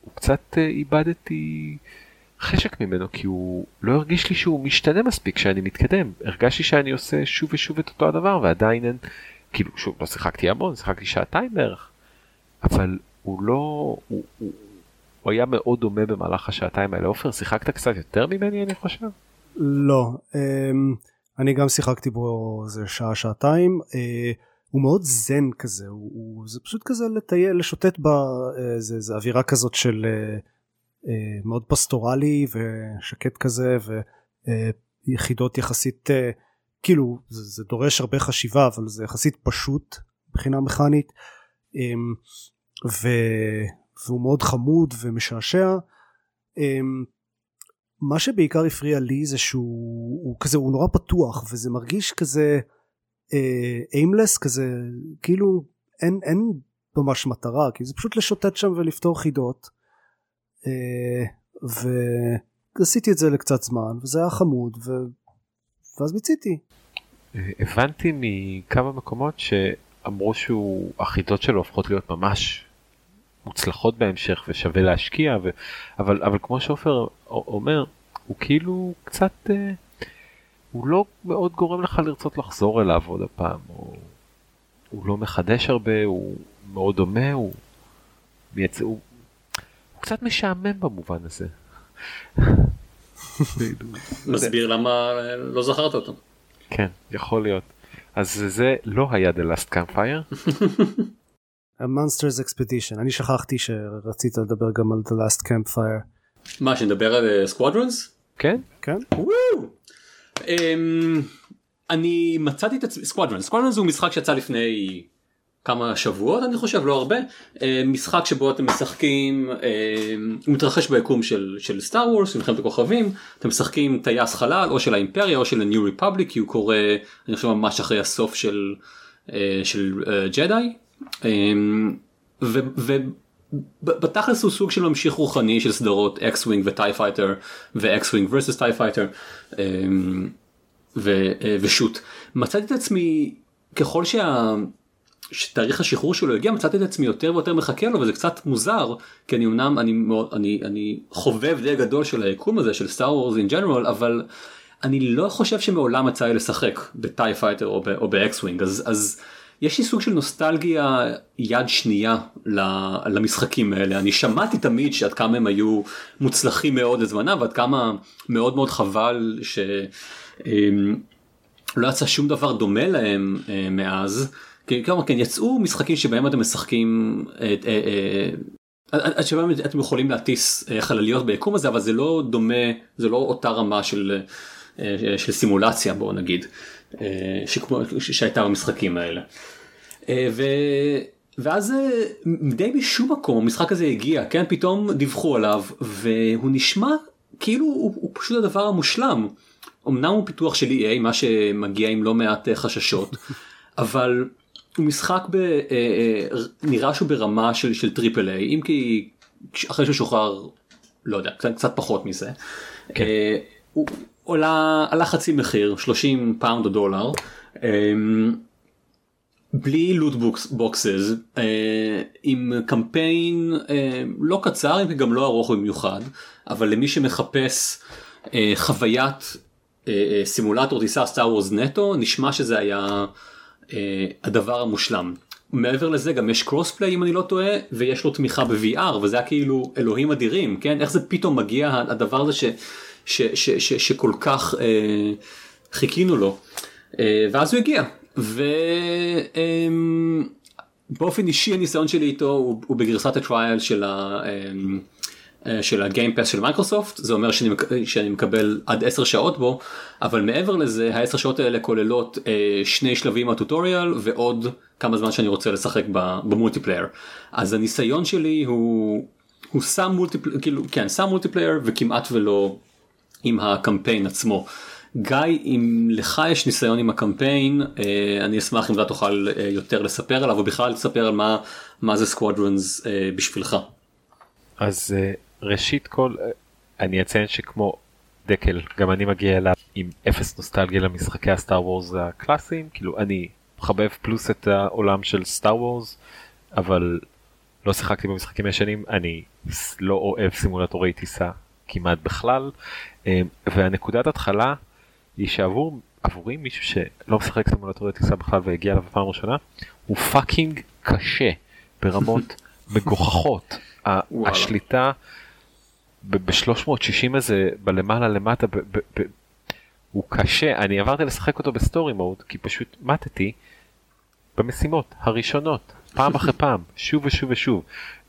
הוא קצת אה, איבדתי חשק ממנו כי הוא לא הרגיש לי שהוא משתנה מספיק כשאני מתקדם הרגשתי שאני עושה שוב ושוב את אותו הדבר ועדיין אין כאילו שוב לא שיחקתי המון שיחקתי שעתיים בערך אבל הוא לא הוא, הוא, הוא היה מאוד דומה במהלך השעתיים האלה. עופר, שיחקת קצת יותר ממני אני חושב? לא, אמ, אני גם שיחקתי בו איזה שעה שעתיים. אה, הוא מאוד זן כזה, הוא, הוא, זה פשוט כזה לטייל, לשוטט באיזה אווירה כזאת של אה, אה, מאוד פסטורלי ושקט כזה ויחידות יחסית, כאילו זה, זה דורש הרבה חשיבה אבל זה יחסית פשוט מבחינה מכנית. אמ, ו... והוא מאוד חמוד ומשעשע. מה שבעיקר הפריע לי זה שהוא הוא כזה הוא נורא פתוח וזה מרגיש כזה איימלס uh, כזה כאילו אין אין ממש מטרה כי זה פשוט לשוטט שם ולפתור חידות uh, ועשיתי את זה לקצת זמן וזה היה חמוד ו... ואז מיציתי. הבנתי מכמה מקומות שאמרו שהוא החידות שלו הופכות להיות ממש מוצלחות בהמשך ושווה להשקיע ו... אבל אבל כמו שעופר אומר הוא כאילו קצת אה, הוא לא מאוד גורם לך לרצות לחזור אליו עוד הפעם הוא, הוא לא מחדש הרבה הוא מאוד דומה הוא, מייצ... הוא, הוא קצת משעמם במובן הזה. מסביר למה לא זכרת אותו. כן יכול להיות אז זה לא היה The Last Campfire. ה Monster's Expedition אני שכחתי שרצית לדבר גם על The Last Campfire. מה שנדבר על Squadrons? אה, כן. כן. Um, אני מצאתי את עצמי Squadrons Squadrons הוא משחק שיצא לפני כמה שבועות אני חושב לא הרבה uh, משחק שבו אתם משחקים uh, הוא מתרחש ביקום של של Star Wars מלחמת הכוכבים אתם משחקים טייס חלל או של האימפריה או של ה New Republic כי הוא קורה אני חושב ממש אחרי הסוף של uh, של ג'די. אמ, ובתכלס הוא סוג של ממשיך רוחני של סדרות X-Wing ו TIE Fighter ו X-Wing versus TIE Fighter ושות'. מצאתי את עצמי ככל שה... שתאריך השחרור שלו הגיע מצאתי את עצמי יותר ויותר מחכה לו וזה קצת מוזר כי אני אמנם אני אני אני חובב די גדול של היקום הזה של Star Wars in general אבל אני לא חושב שמעולם יצא לי לשחק ב TIE Fighter או ב X-Wing אז אז יש לי סוג של נוסטלגיה יד שנייה למשחקים האלה אני שמעתי תמיד שעד כמה הם היו מוצלחים מאוד לזמנם ועד כמה מאוד מאוד חבל שלא יצא שום דבר דומה להם אה, מאז. כלומר כן יצאו משחקים שבהם אתם משחקים אה, אה, שבהם אתם יכולים להטיס חלליות ביקום הזה אבל זה לא דומה זה לא אותה רמה של, של סימולציה בוא נגיד. שכמו שהייתה במשחקים האלה. אה, ו... ואז אה, די בשום מקום המשחק הזה הגיע כן פתאום דיווחו עליו והוא נשמע כאילו הוא, הוא פשוט הדבר המושלם. אמנם הוא פיתוח של EA מה שמגיע עם לא מעט אה, חששות אבל הוא משחק ב... נראה שהוא ברמה של, של triple A אם כי אחרי שהוא שוחרר לא יודע קצת, קצת פחות מזה. כן. הוא עולה עלה חצי מחיר 30 פאונד או דולר. בלי loot boxes אה, עם קמפיין אה, לא קצר אם גם לא ארוך במיוחד אבל למי שמחפש אה, חוויית סימולטור טיסה Star Wars נטו נשמע שזה היה הדבר המושלם. מעבר לזה גם יש cross play אם אני לא טועה ויש לו תמיכה ב-VR וזה היה כאילו אלוהים אדירים כן? איך זה פתאום מגיע הדבר הזה ש, ש, ש, ש, שכל כך אה, חיכינו לו? אה, ואז הוא הגיע ובאופן אישי הניסיון שלי איתו הוא, הוא בגרסת ה trial של, ה, אמ, של ה Game Pass של מייקרוסופט זה אומר שאני, שאני מקבל עד 10 שעות בו אבל מעבר לזה ה-10 שעות האלה כוללות שני שלבים מה tutorial ועוד כמה זמן שאני רוצה לשחק ב multiplayer אז הניסיון שלי הוא הוא שם multiplayer כאילו כן שם multiplayer וכמעט ולא עם הקמפיין עצמו. גיא אם לך יש ניסיון עם הקמפיין אה, אני אשמח אם אתה תוכל אה, יותר לספר עליו ובכלל לספר על מה מה זה Squadrons אה, בשבילך. אז ראשית כל אני אציין שכמו דקל גם אני מגיע אליו עם אפס נוסטלגיה למשחקי ה Star Wars הקלאסיים כאילו אני מחבב פלוס את העולם של Star Wars אבל לא שיחקתי במשחקים ישנים אני לא אוהב סימולטורי טיסה כמעט בכלל והנקודת התחלה היא שעבור עבורי מישהו שלא משחק סימולטורי טיסה בכלל והגיע אליו בפעם ראשונה הוא fucking קשה ברמות מגוחכות. השליטה ב-360 הזה בלמעלה למטה הוא קשה. אני עברתי לשחק אותו ב story mode כי פשוט מתתי במשימות הראשונות פעם אחרי פעם שוב ושוב ושוב.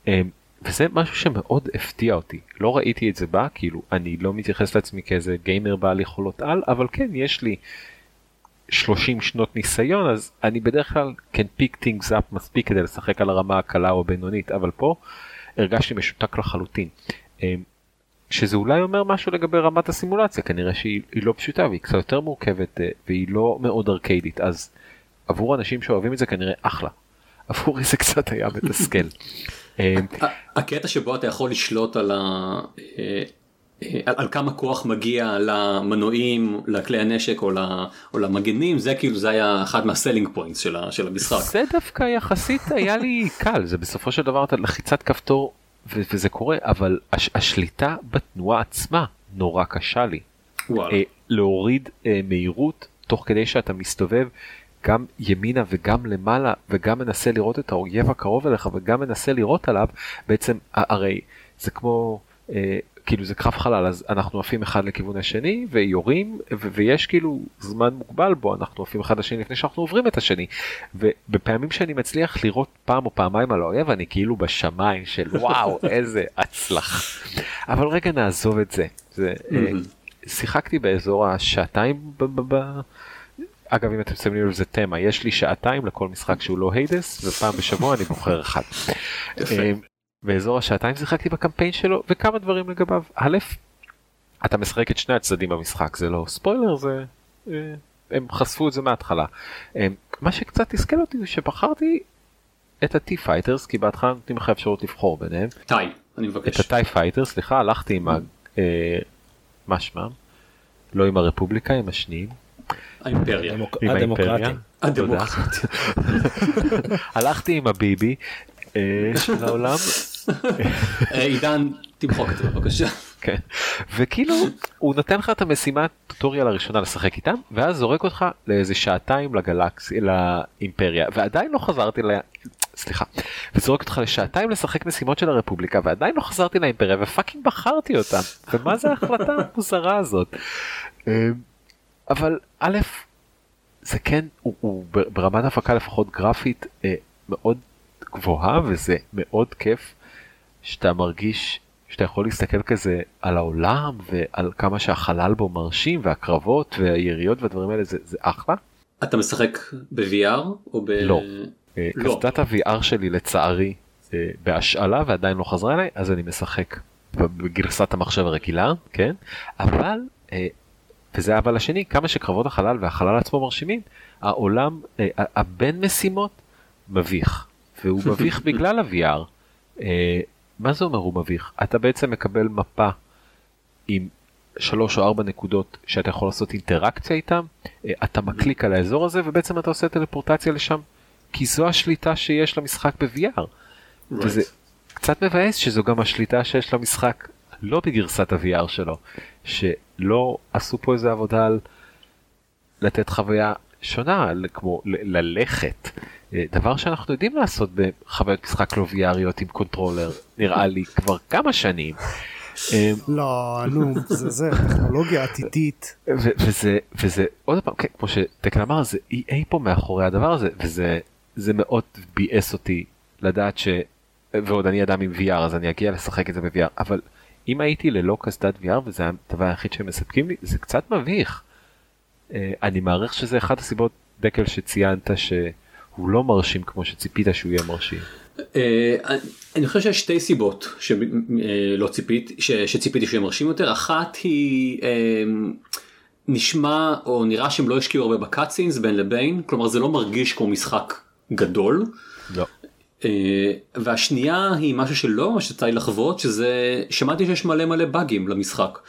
אמ, וזה משהו שמאוד הפתיע אותי לא ראיתי את זה בה כאילו אני לא מתייחס לעצמי כאיזה גיימר בעל יכולות על אבל כן יש לי 30 שנות ניסיון אז אני בדרך כלל כן פיק things up מספיק כדי לשחק על הרמה הקלה או הבינונית אבל פה הרגשתי משותק לחלוטין. אמ, שזה אולי אומר משהו לגבי רמת הסימולציה כנראה שהיא לא פשוטה והיא קצת יותר מורכבת אה, והיא לא מאוד ארקיידית אז עבור אנשים שאוהבים את זה כנראה אחלה. עבורי זה קצת היה מתסכל. אמ, הקטע שבו אתה יכול לשלוט על, ה... אה, אה, על כמה כוח מגיע למנועים לכלי הנשק או, או למגנים זה כאילו זה היה אחד מה selling points של, של המשחק. זה דווקא יחסית היה לי קל זה בסופו של דבר אתה לחיצת כפתור וזה קורה אבל הש, השליטה בתנועה עצמה נורא קשה לי. וואלה. אה, להוריד מהירות תוך כדי שאתה מסתובב גם ימינה וגם למעלה וגם מנסה לראות את האויב הקרוב אליך וגם מנסה לראות עליו בעצם הרי זה כמו אה, כאילו זה קרב חלל אז אנחנו עפים אחד לכיוון השני ויורים ויש כאילו זמן מוגבל בו אנחנו עפים אחד לשני לפני שאנחנו עוברים את השני. ובפעמים שאני מצליח לראות פעם או פעמיים על האויב אני כאילו בשמיים של וואו איזה הצלח אבל רגע נעזוב את זה. זה אה, שיחקתי באזור השעתיים אגב אם אתם שמים לב זה תמה יש לי שעתיים לכל משחק שהוא לא היידס ופעם בשבוע אני בוחר אחד. אמ, באזור השעתיים שיחקתי בקמפיין שלו וכמה דברים לגביו א' אתה משחק את שני הצדדים במשחק זה לא ספוילר זה אה, הם חשפו את זה מההתחלה. אמ, מה שקצת תסכל אותי זה שבחרתי את ה TIE fighters כי בהתחלה נותנים לך אפשרות לבחור ביניהם. TIE אני מבקש. את ה TIE fighters סליחה הלכתי עם ה... אה, מה שמם? לא עם הרפובליקה עם השניים האימפריה. הדמוקרטיה. הדמוקרטיה. הלכתי עם הביבי אה, של העולם. אה, עידן תמחוק את זה בבקשה. כן. וכאילו הוא נותן לך את המשימה tutorial הראשונה לשחק איתם ואז זורק אותך לאיזה שעתיים לגלקסי לאימפריה ועדיין לא חזרתי ל... סליחה. וזורק אותך לשעתיים לשחק משימות של הרפובליקה ועדיין לא חזרתי לאימפריה ופאקינג בחרתי אותם ומה זה ההחלטה המוזרה הזאת. אבל א', זה כן, הוא, הוא ברמת הפקה לפחות גרפית אה, מאוד גבוהה וזה מאוד כיף שאתה מרגיש שאתה יכול להסתכל כזה על העולם ועל כמה שהחלל בו מרשים והקרבות והיריות והדברים האלה זה, זה אחלה. אתה משחק ב-VR או ב... לא. אה, לא. קסדת ה-VR שלי לצערי אה, בהשאלה ועדיין לא חזרה אליי אז אני משחק בגרסת המחשב הרגילה כן אבל אה, וזה אבל השני כמה שקרבות החלל והחלל עצמו מרשימים העולם אה, הבין משימות מביך והוא מביך בגלל ה-VR. אה, מה זה אומר הוא מביך? אתה בעצם מקבל מפה עם שלוש או ארבע נקודות שאתה יכול לעשות אינטראקציה איתם אה, אתה מקליק על האזור הזה ובעצם אתה עושה טלפורטציה לשם כי זו השליטה שיש למשחק ב-VR. Right. וזה קצת מבאס שזו גם השליטה שיש למשחק לא בגרסת ה-VR שלו, שלא עשו פה איזה עבודה על לתת חוויה שונה, כמו ללכת. אה, דבר שאנחנו יודעים לעשות בחוויות משחק לא VR יות עם קונטרולר, נראה לי כבר כמה שנים. אה, לא, נו, זה זה, טכנולוגיה עתידית. וזה, וזה, עוד פעם, כן, כמו שתקן אמר, זה EA פה מאחורי הדבר הזה, וזה מאוד ביאס אותי לדעת ש... ועוד אני אדם עם VR אז אני אגיע לשחק את זה ב-VR, אבל אם הייתי ללא קסדת VR וזה הדבר היחיד שהם מספקים לי זה קצת מביך. אה, אני מעריך שזה אחת הסיבות דקל שציינת שהוא לא מרשים כמו שציפית שהוא יהיה מרשים. אה, אני חושב שיש שתי סיבות שלא ציפיתי שציפיתי שהוא יהיה מרשים יותר אחת היא נשמע או נראה שהם לא השקיעו הרבה בקאצינס בין לבין כלומר זה לא מרגיש כמו משחק גדול. לא. אה, והשנייה היא משהו שלא ממש יצא לי לחוות שזה שמעתי שיש מלא מלא באגים למשחק.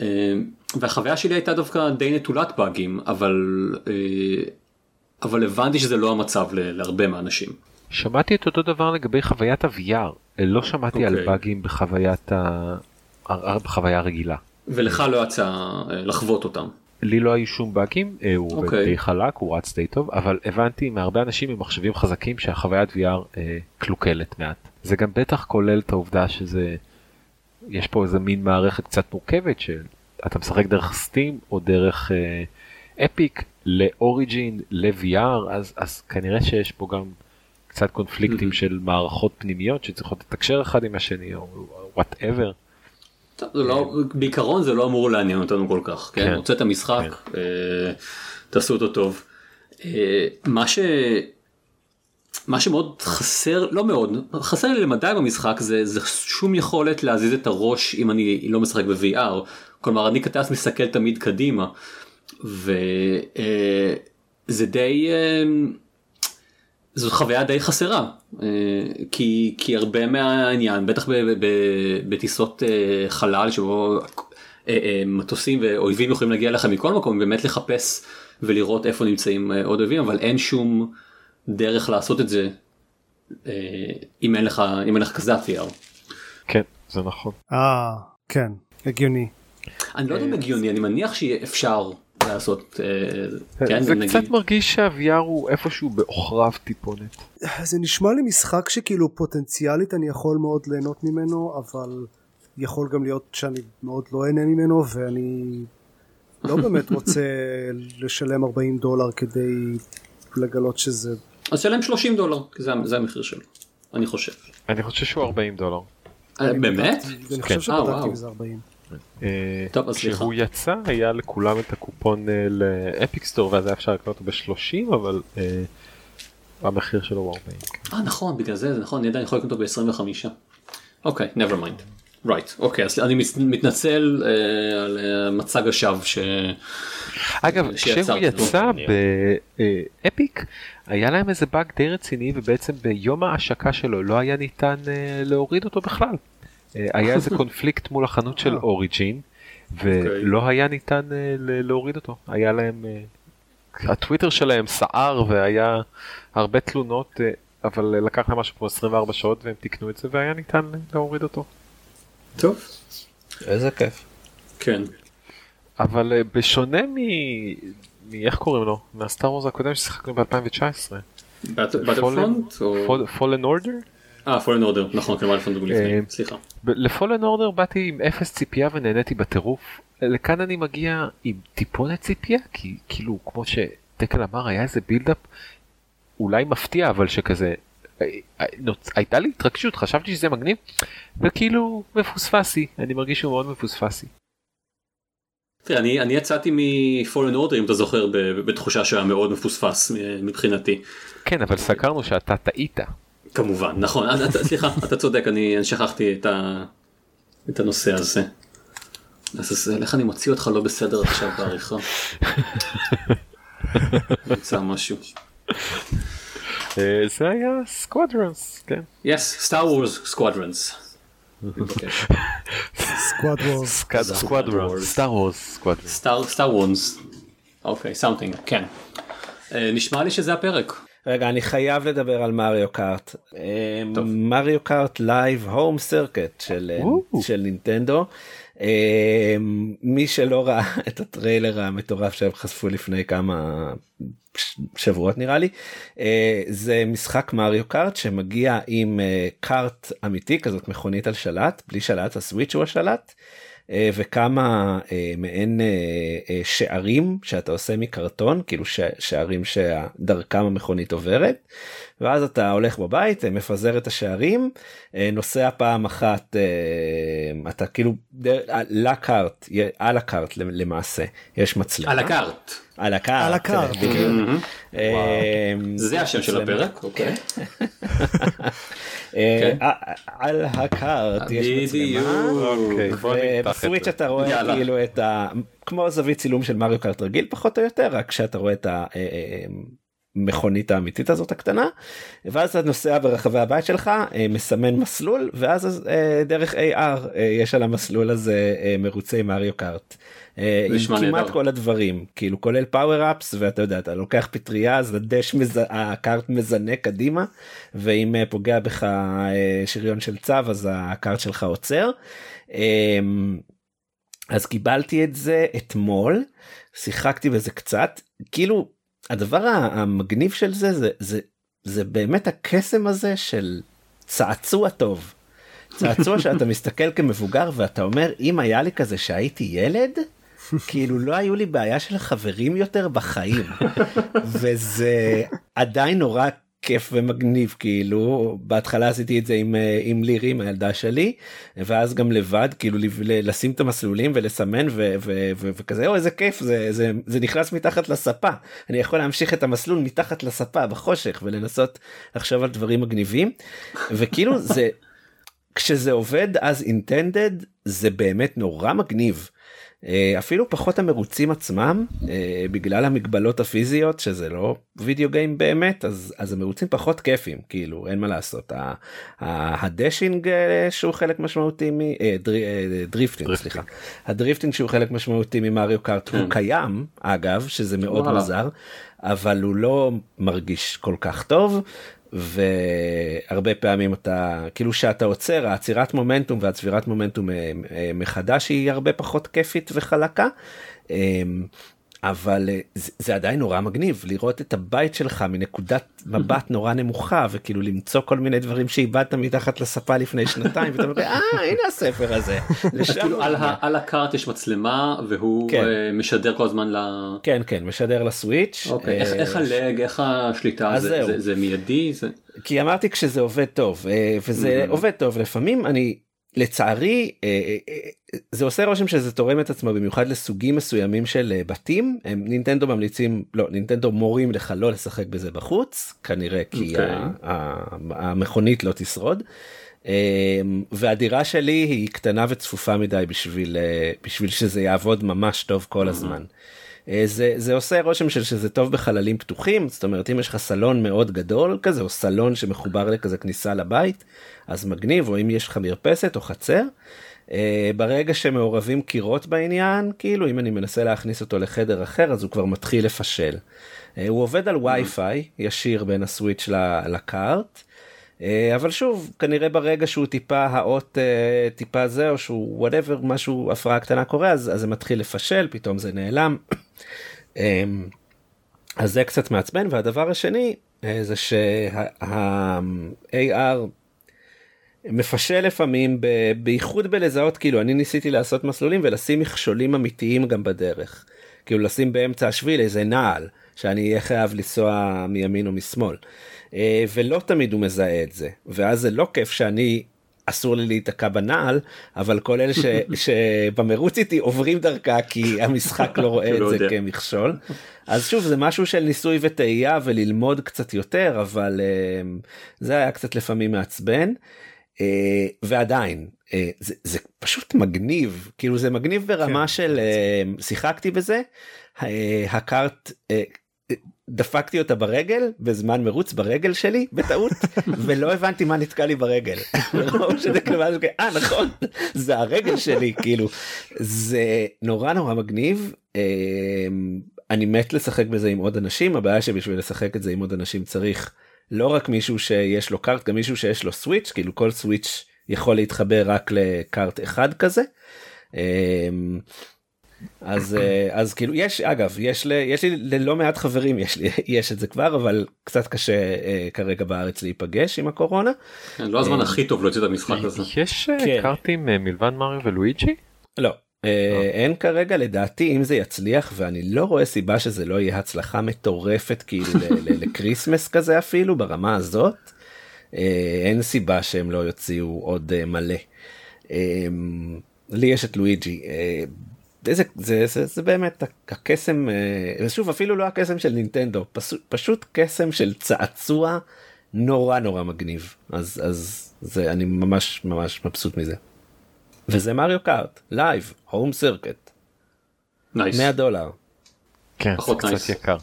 אה, והחוויה שלי הייתה דווקא די נטולת באגים אבל אה, אבל הבנתי שזה לא המצב להרבה מהאנשים. שמעתי את אותו דבר לגבי חוויית ה-VR לא שמעתי okay. על אוקיי. באגים בחוויית ה... בחוויה הרגילה. ולך לא יצא לחוות אותם. לי לא היו שום באגים, אה, הוא okay. אוקיי. די חלק, הוא רץ די טוב, אבל הבנתי מהרבה אנשים עם מחשבים חזקים שהחוויית VR אה, קלוקלת מעט. זה גם בטח כולל את העובדה שזה, יש פה איזה מין מערכת קצת מורכבת שאתה משחק דרך סטים או דרך אה, אפיק לאוריג'ין ל-VR, אז, אז כנראה שיש פה גם קצת קונפליקטים mm-hmm. של מערכות פנימיות שצריכות לתקשר אחד עם השני או וואטאבר. זה לא, בעיקרון זה לא אמור לעניין אותנו כל כך, כן? כן. רוצה את המשחק, כן. אה, תעשו אותו טוב. אה, מה ש... מה שמאוד חסר, לא מאוד, חסר לי למדי במשחק זה, זה שום יכולת להזיז את הראש אם אני לא משחק ב-VR. כלומר אני כטס מסתכל תמיד קדימה. וזה אה, די... זאת חוויה די חסרה אה, כי כי הרבה מהעניין בטח בטיסות אה, חלל שבו אה, מטוסים ואויבים יכולים להגיע לך מכל מקום באמת לחפש ולראות איפה נמצאים עוד אויבים אבל אין שום דרך לעשות את זה אם אין לך אם אין לך כזה VR. כן זה נכון. אה כן הגיוני. אני לא יודע אם הגיוני אני מניח שאפשר לעשות אה, כן, זה נגיד. קצת מרגיש שה-VR הוא איפשהו בעוכריו טיפונת. זה נשמע לי משחק שכאילו פוטנציאלית אני יכול מאוד ליהנות ממנו אבל יכול גם להיות שאני מאוד לא אהנה ממנו ואני לא באמת רוצה לשלם 40 דולר כדי לגלות שזה. אז שלם 30 דולר כי זה, זה המחיר שלו אני חושב. אני חושב שהוא 40 דולר. אה, באמת? אני חושב שבדקתי וזה 40. אה, טוב אז סליחה. כשהוא יצא היה לכולם את הקופון אה, לאפיק סטור ואז היה אפשר לקנות אותו ב-30 אבל אה, המחיר שלו הוא 40. כן. אה נכון בגלל זה זה נכון אני עדיין יכול לקנות אותו ב-25. אוקיי never mind. right אוקיי אז אני מתנצל על מצג השווא ש... אגב כשהוא יצא באפיק היה להם איזה באג די רציני ובעצם ביום ההשקה שלו לא היה ניתן להוריד אותו בכלל. אה, היה איזה קונפליקט מול החנות של אוריג'ין אה. ולא אוקיי. היה ניתן אה, להוריד אותו היה להם הטוויטר שלהם סער והיה הרבה תלונות אבל לקח להם משהו כמו 24 שעות והם תיקנו את זה והיה ניתן להוריד אותו. טוב. איזה כיף. כן. אבל בשונה מ... מאיך קוראים לו? מהסטאר וורז הקודם ששיחקנו ב-2019. באטלפרונט? פולן אורדר? אה, פולן אורדר, נכון, כמובן לפני לפני, סליחה. לפולן אורדר באתי עם אפס ציפייה ונהניתי בטירוף. לכאן אני מגיע עם טיפונת ציפייה, כי כאילו, כמו שטקל אמר, היה איזה בילדאפ אולי מפתיע, אבל שכזה, אה, אה, הייתה לי התרגשות, חשבתי שזה מגניב, וכאילו מפוספסי, אני מרגיש שהוא מאוד מפוספסי. תראה, אני, אני יצאתי מפולן אורדר אם אתה זוכר בתחושה שהיה מאוד מפוספס מבחינתי. כן אבל סקרנו שאתה טעית. כמובן, נכון, אתה, סליחה, אתה צודק, אני, אני שכחתי את, ה, את הנושא הזה. אז איך אני מוציא אותך לא בסדר עכשיו בעריכה? נמצא משהו. אה, זה היה Squadrons, כן. Yes, Star Wars Squadrons. Squadrons. Star Wars Squadrons. Star Wars. אוקיי, sounding, כן. אה, נשמע לי שזה הפרק. רגע אני חייב לדבר על Mario Kart. Mario Kart Live Home Circuit של אה, של נינטנדו. אה, מי שלא ראה את הטריילר המטורף שהם חשפו לפני כמה שבועות נראה לי אה, זה משחק Mario Kart שמגיע עם kart אמיתי כזאת מכונית על שלט בלי שלט הסוויץ' הוא השלט. אה, וכמה אה, מעין אה, שערים שאתה עושה מקרטון כאילו שערים שדרכם המכונית עוברת ואז אתה הולך בבית מפזר את השערים נוסע פעם אחת אתה כאילו לקארט על הקארט למעשה יש מצלמה. על הקארט. על הקארט על הקארט זה השם של הפרק? אוקיי. כן. על הקארט יש מצלמה. ובסוויץ' אתה רואה כאילו את ה... כמו זווית צילום של מריו קארט רגיל פחות או יותר רק שאתה רואה את המכונית האמיתית הזאת הקטנה ואז אתה נוסע ברחבי הבית שלך מסמן מסלול ואז דרך AR יש על המסלול הזה מרוצי מריו קארט. עם כמעט כל הדברים כאילו כולל פאוור אפס ואתה יודע אתה לוקח פטריה אז הדש הקארט מזנק קדימה ואם פוגע בך שריון של צו אז הקארט שלך עוצר. אז קיבלתי את זה אתמול שיחקתי בזה קצת כאילו הדבר המגניב של זה זה זה זה באמת הקסם הזה של צעצוע טוב. צעצוע שאתה מסתכל כמבוגר ואתה אומר אם היה לי כזה שהייתי ילד כאילו לא היו לי בעיה של חברים יותר בחיים וזה עדיין נורא כיף ומגניב כאילו. בהתחלה עשיתי את זה עם עם לירי עם הילדה שלי ואז גם לבד כאילו לשים את המסלולים ולסמן ו, ו, ו, וכזה או איזה כיף זה זה זה נכנס מתחת לספה. אני יכול להמשיך את המסלול מתחת לספה בחושך ולנסות לחשוב על דברים מגניבים. וכאילו זה כשזה עובד אז אינטנדד זה באמת נורא מגניב. אה, אפילו פחות המרוצים עצמם אה, בגלל המגבלות הפיזיות שזה לא video game באמת אז אז המרוצים פחות כיפים כאילו אין מה לעשות. ה dashing אה, שהוא חלק משמעותי מ drifting סליחה. ה drifting שהוא חלק משמעותי מ Mario Kart הוא כן. קיים אגב שזה מאוד מוזר אבל הוא לא מרגיש כל כך טוב והרבה פעמים אתה כאילו שאתה עוצר העצירת מומנטום והצבירת מומנטום אה, אה, מחדש היא הרבה פחות כיפית וחלקה. אבל אה, זה עדיין נורא מגניב לראות את הבית שלך מנקודת מבט נורא נמוכה וכאילו למצוא כל מיני דברים שאיבדת מתחת לספה לפני שנתיים ואתה אומר אה הנה הספר הזה. כאילו על הקארט יש מצלמה והוא כן. משדר כל הזמן ל... כן כן משדר לסוויץ'. אוקיי, איך הלג איך השליטה זה מיידי כי אמרתי כשזה עובד טוב וזה עובד טוב לפעמים אני לצערי אה, אה, אה, זה עושה רושם שזה תורם את עצמו במיוחד לסוגים מסוימים של בתים הם נינטנדו ממליצים לא נינטנדו מורים לך לא לשחק בזה בחוץ כנראה כי okay. אוקיי. המכונית לא תשרוד. והדירה שלי היא קטנה וצפופה מדי בשביל בשביל שזה יעבוד ממש טוב כל הזמן. זה זה עושה רושם של שזה טוב בחללים פתוחים זאת אומרת אם יש לך סלון מאוד גדול כזה או סלון שמחובר לכזה כניסה לבית אז מגניב או אם יש לך מרפסת או חצר. Uh, ברגע שמעורבים קירות בעניין כאילו אם אני מנסה להכניס אותו לחדר אחר אז הוא כבר מתחיל לפשל. Uh, הוא עובד על וי-פיי ישיר בין הסוויץ' ל kart. אה, אבל שוב כנראה ברגע שהוא טיפה האות אה, טיפה זה או שהוא whatever משהו הפרעה קטנה קורה אז, אז זה מתחיל לפשל פתאום זה נעלם. אמ, אז זה קצת מעצבן והדבר השני אה, זה שה-AR מפשל לפעמים ב- בייחוד בלזהות כאילו אני ניסיתי לעשות מסלולים ולשים מכשולים אמיתיים גם בדרך. כאילו לשים באמצע השביל איזה נעל שאני אהיה חייב לנסוע מימין או משמאל. אה, ולא תמיד הוא מזהה את זה ואז זה לא כיף שאני אסור לי להיתקע בנעל אבל כל אלה ש, שבמרוץ איתי עוברים דרכה כי המשחק לא רואה את זה כמכשול. אז שוב זה משהו של ניסוי וטעייה וללמוד קצת יותר אבל אה, זה היה קצת לפעמים מעצבן. אה, ועדיין אה, זה, זה פשוט מגניב כאילו זה מגניב ברמה כן, של אה, שיחקתי בזה הקארט דפקתי אותה ברגל בזמן מרוץ ברגל שלי בטעות ולא הבנתי מה נתקע לי ברגל. אה נכון זה הרגל שלי כאילו זה נורא נורא מגניב אני מת לשחק בזה עם עוד אנשים הבעיה שבשביל לשחק את זה עם עוד אנשים צריך לא רק מישהו שיש לו קארט גם מישהו שיש לו סוויץ' כאילו כל סוויץ' יכול להתחבר רק לקארט אחד כזה. אמ, אז אה, אז כאילו יש אגב יש לי יש לי ללא מעט חברים יש לי יש את זה כבר אבל קצת קשה uh, כרגע בארץ להיפגש עם הקורונה. כן, לא הזמן הכי טוב להוציא את המשחק הזה. יש אה, כן. קארטים מלבד מריו ולואיג'י? לא אין כרגע לדעתי אם זה יצליח ואני לא רואה סיבה שזה לא יהיה הצלחה מטורפת כאילו לקריסמס כזה אפילו ברמה הזאת. אין סיבה שהם לא יוציאו עוד מלא. לי יש את לואיג'י זה, זה, זה, זה באמת הקסם שוב אפילו לא הקסם של נינטנדו פשוט, פשוט קסם של צעצוע נורא נורא מגניב אז אז זה אני ממש ממש מבסוט מזה. וזה Mario Kart Live Home Circuit. 100 דולר. כן, זה קצת יקר.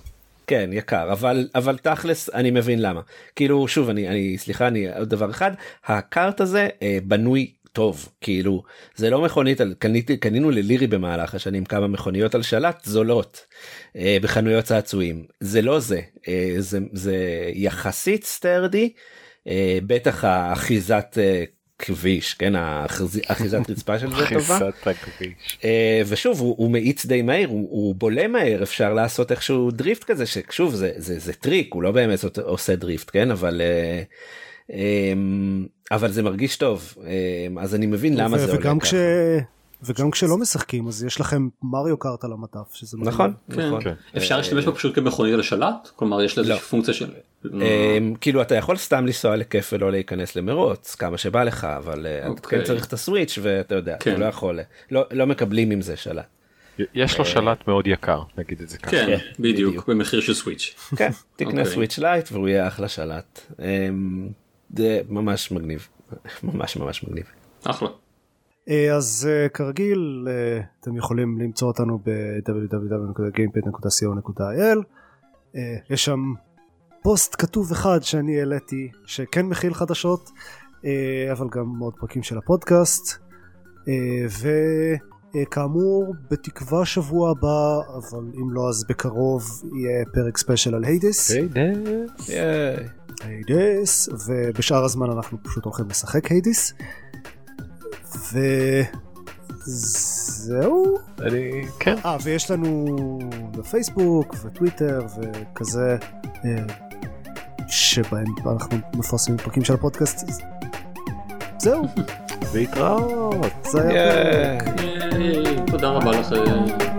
כן יקר אבל אבל תכלס אני מבין למה כאילו שוב אני אני סליחה אני עוד דבר אחד ה kart הזה אה, בנוי טוב כאילו זה לא מכונית על קניתי קנינו ללירי במהלך השנים כמה מכוניות על שלט זולות אה, בחנויות צעצועים זה לא זה אה, זה זה יחסית sturdy אה, בטח האחיזת אה, כביש כן אחיזת רצפה של זה טובה אה, ושוב הוא, הוא מאיץ די מהיר הוא, הוא בולם מהר אפשר לעשות איכשהו drift כזה ששוב זה זה זה טריק הוא לא באמת עושה drift כן אבל. אה, אמ, אבל זה מרגיש טוב אז אני מבין למה זה עולה ככה. וגם כשלא משחקים אז יש לכם מריו קארט על המדף שזה נכון, כן. נכון. כן. אפשר להשתמש בו פשוט כמכונית על השלט כלומר יש לזה לא. פונקציה של אמ, כאילו אתה יכול סתם לנסוע לכיף ולא להיכנס למרוץ כמה שבא לך אבל אה, אתה כן אוקיי. צריך את הסוויץ' ואתה יודע אתה לא יכול לא, לא מקבלים עם זה שלט. יש לו שלט מאוד יקר נגיד את זה ככה. כן בדיוק במחיר של סוויץ'. כן תקנה Switch Lite והוא יהיה אחלה שלט. זה ממש מגניב ממש ממש מגניב. אחלה. אה, אז אה, כרגיל אה, אתם יכולים למצוא אותנו ב-www.gamepad.co.il יש שם פוסט כתוב אחד שאני העליתי שכן מכיל חדשות אבל גם עוד פרקים של הפודקאסט וכאמור בתקווה שבוע הבא אבל אם לא אז בקרוב יהיה פרק special על Hades. Hades. היידיס ובשאר הזמן אנחנו פשוט הולכים לשחק היידיס וזהו. אני כן. אה ויש לנו בפייסבוק וטוויטר וכזה אה, שבהם אנחנו מפרסמים פרקים של הפודקאסט. זהו. להתראות זה היה פרק תודה רבה לכם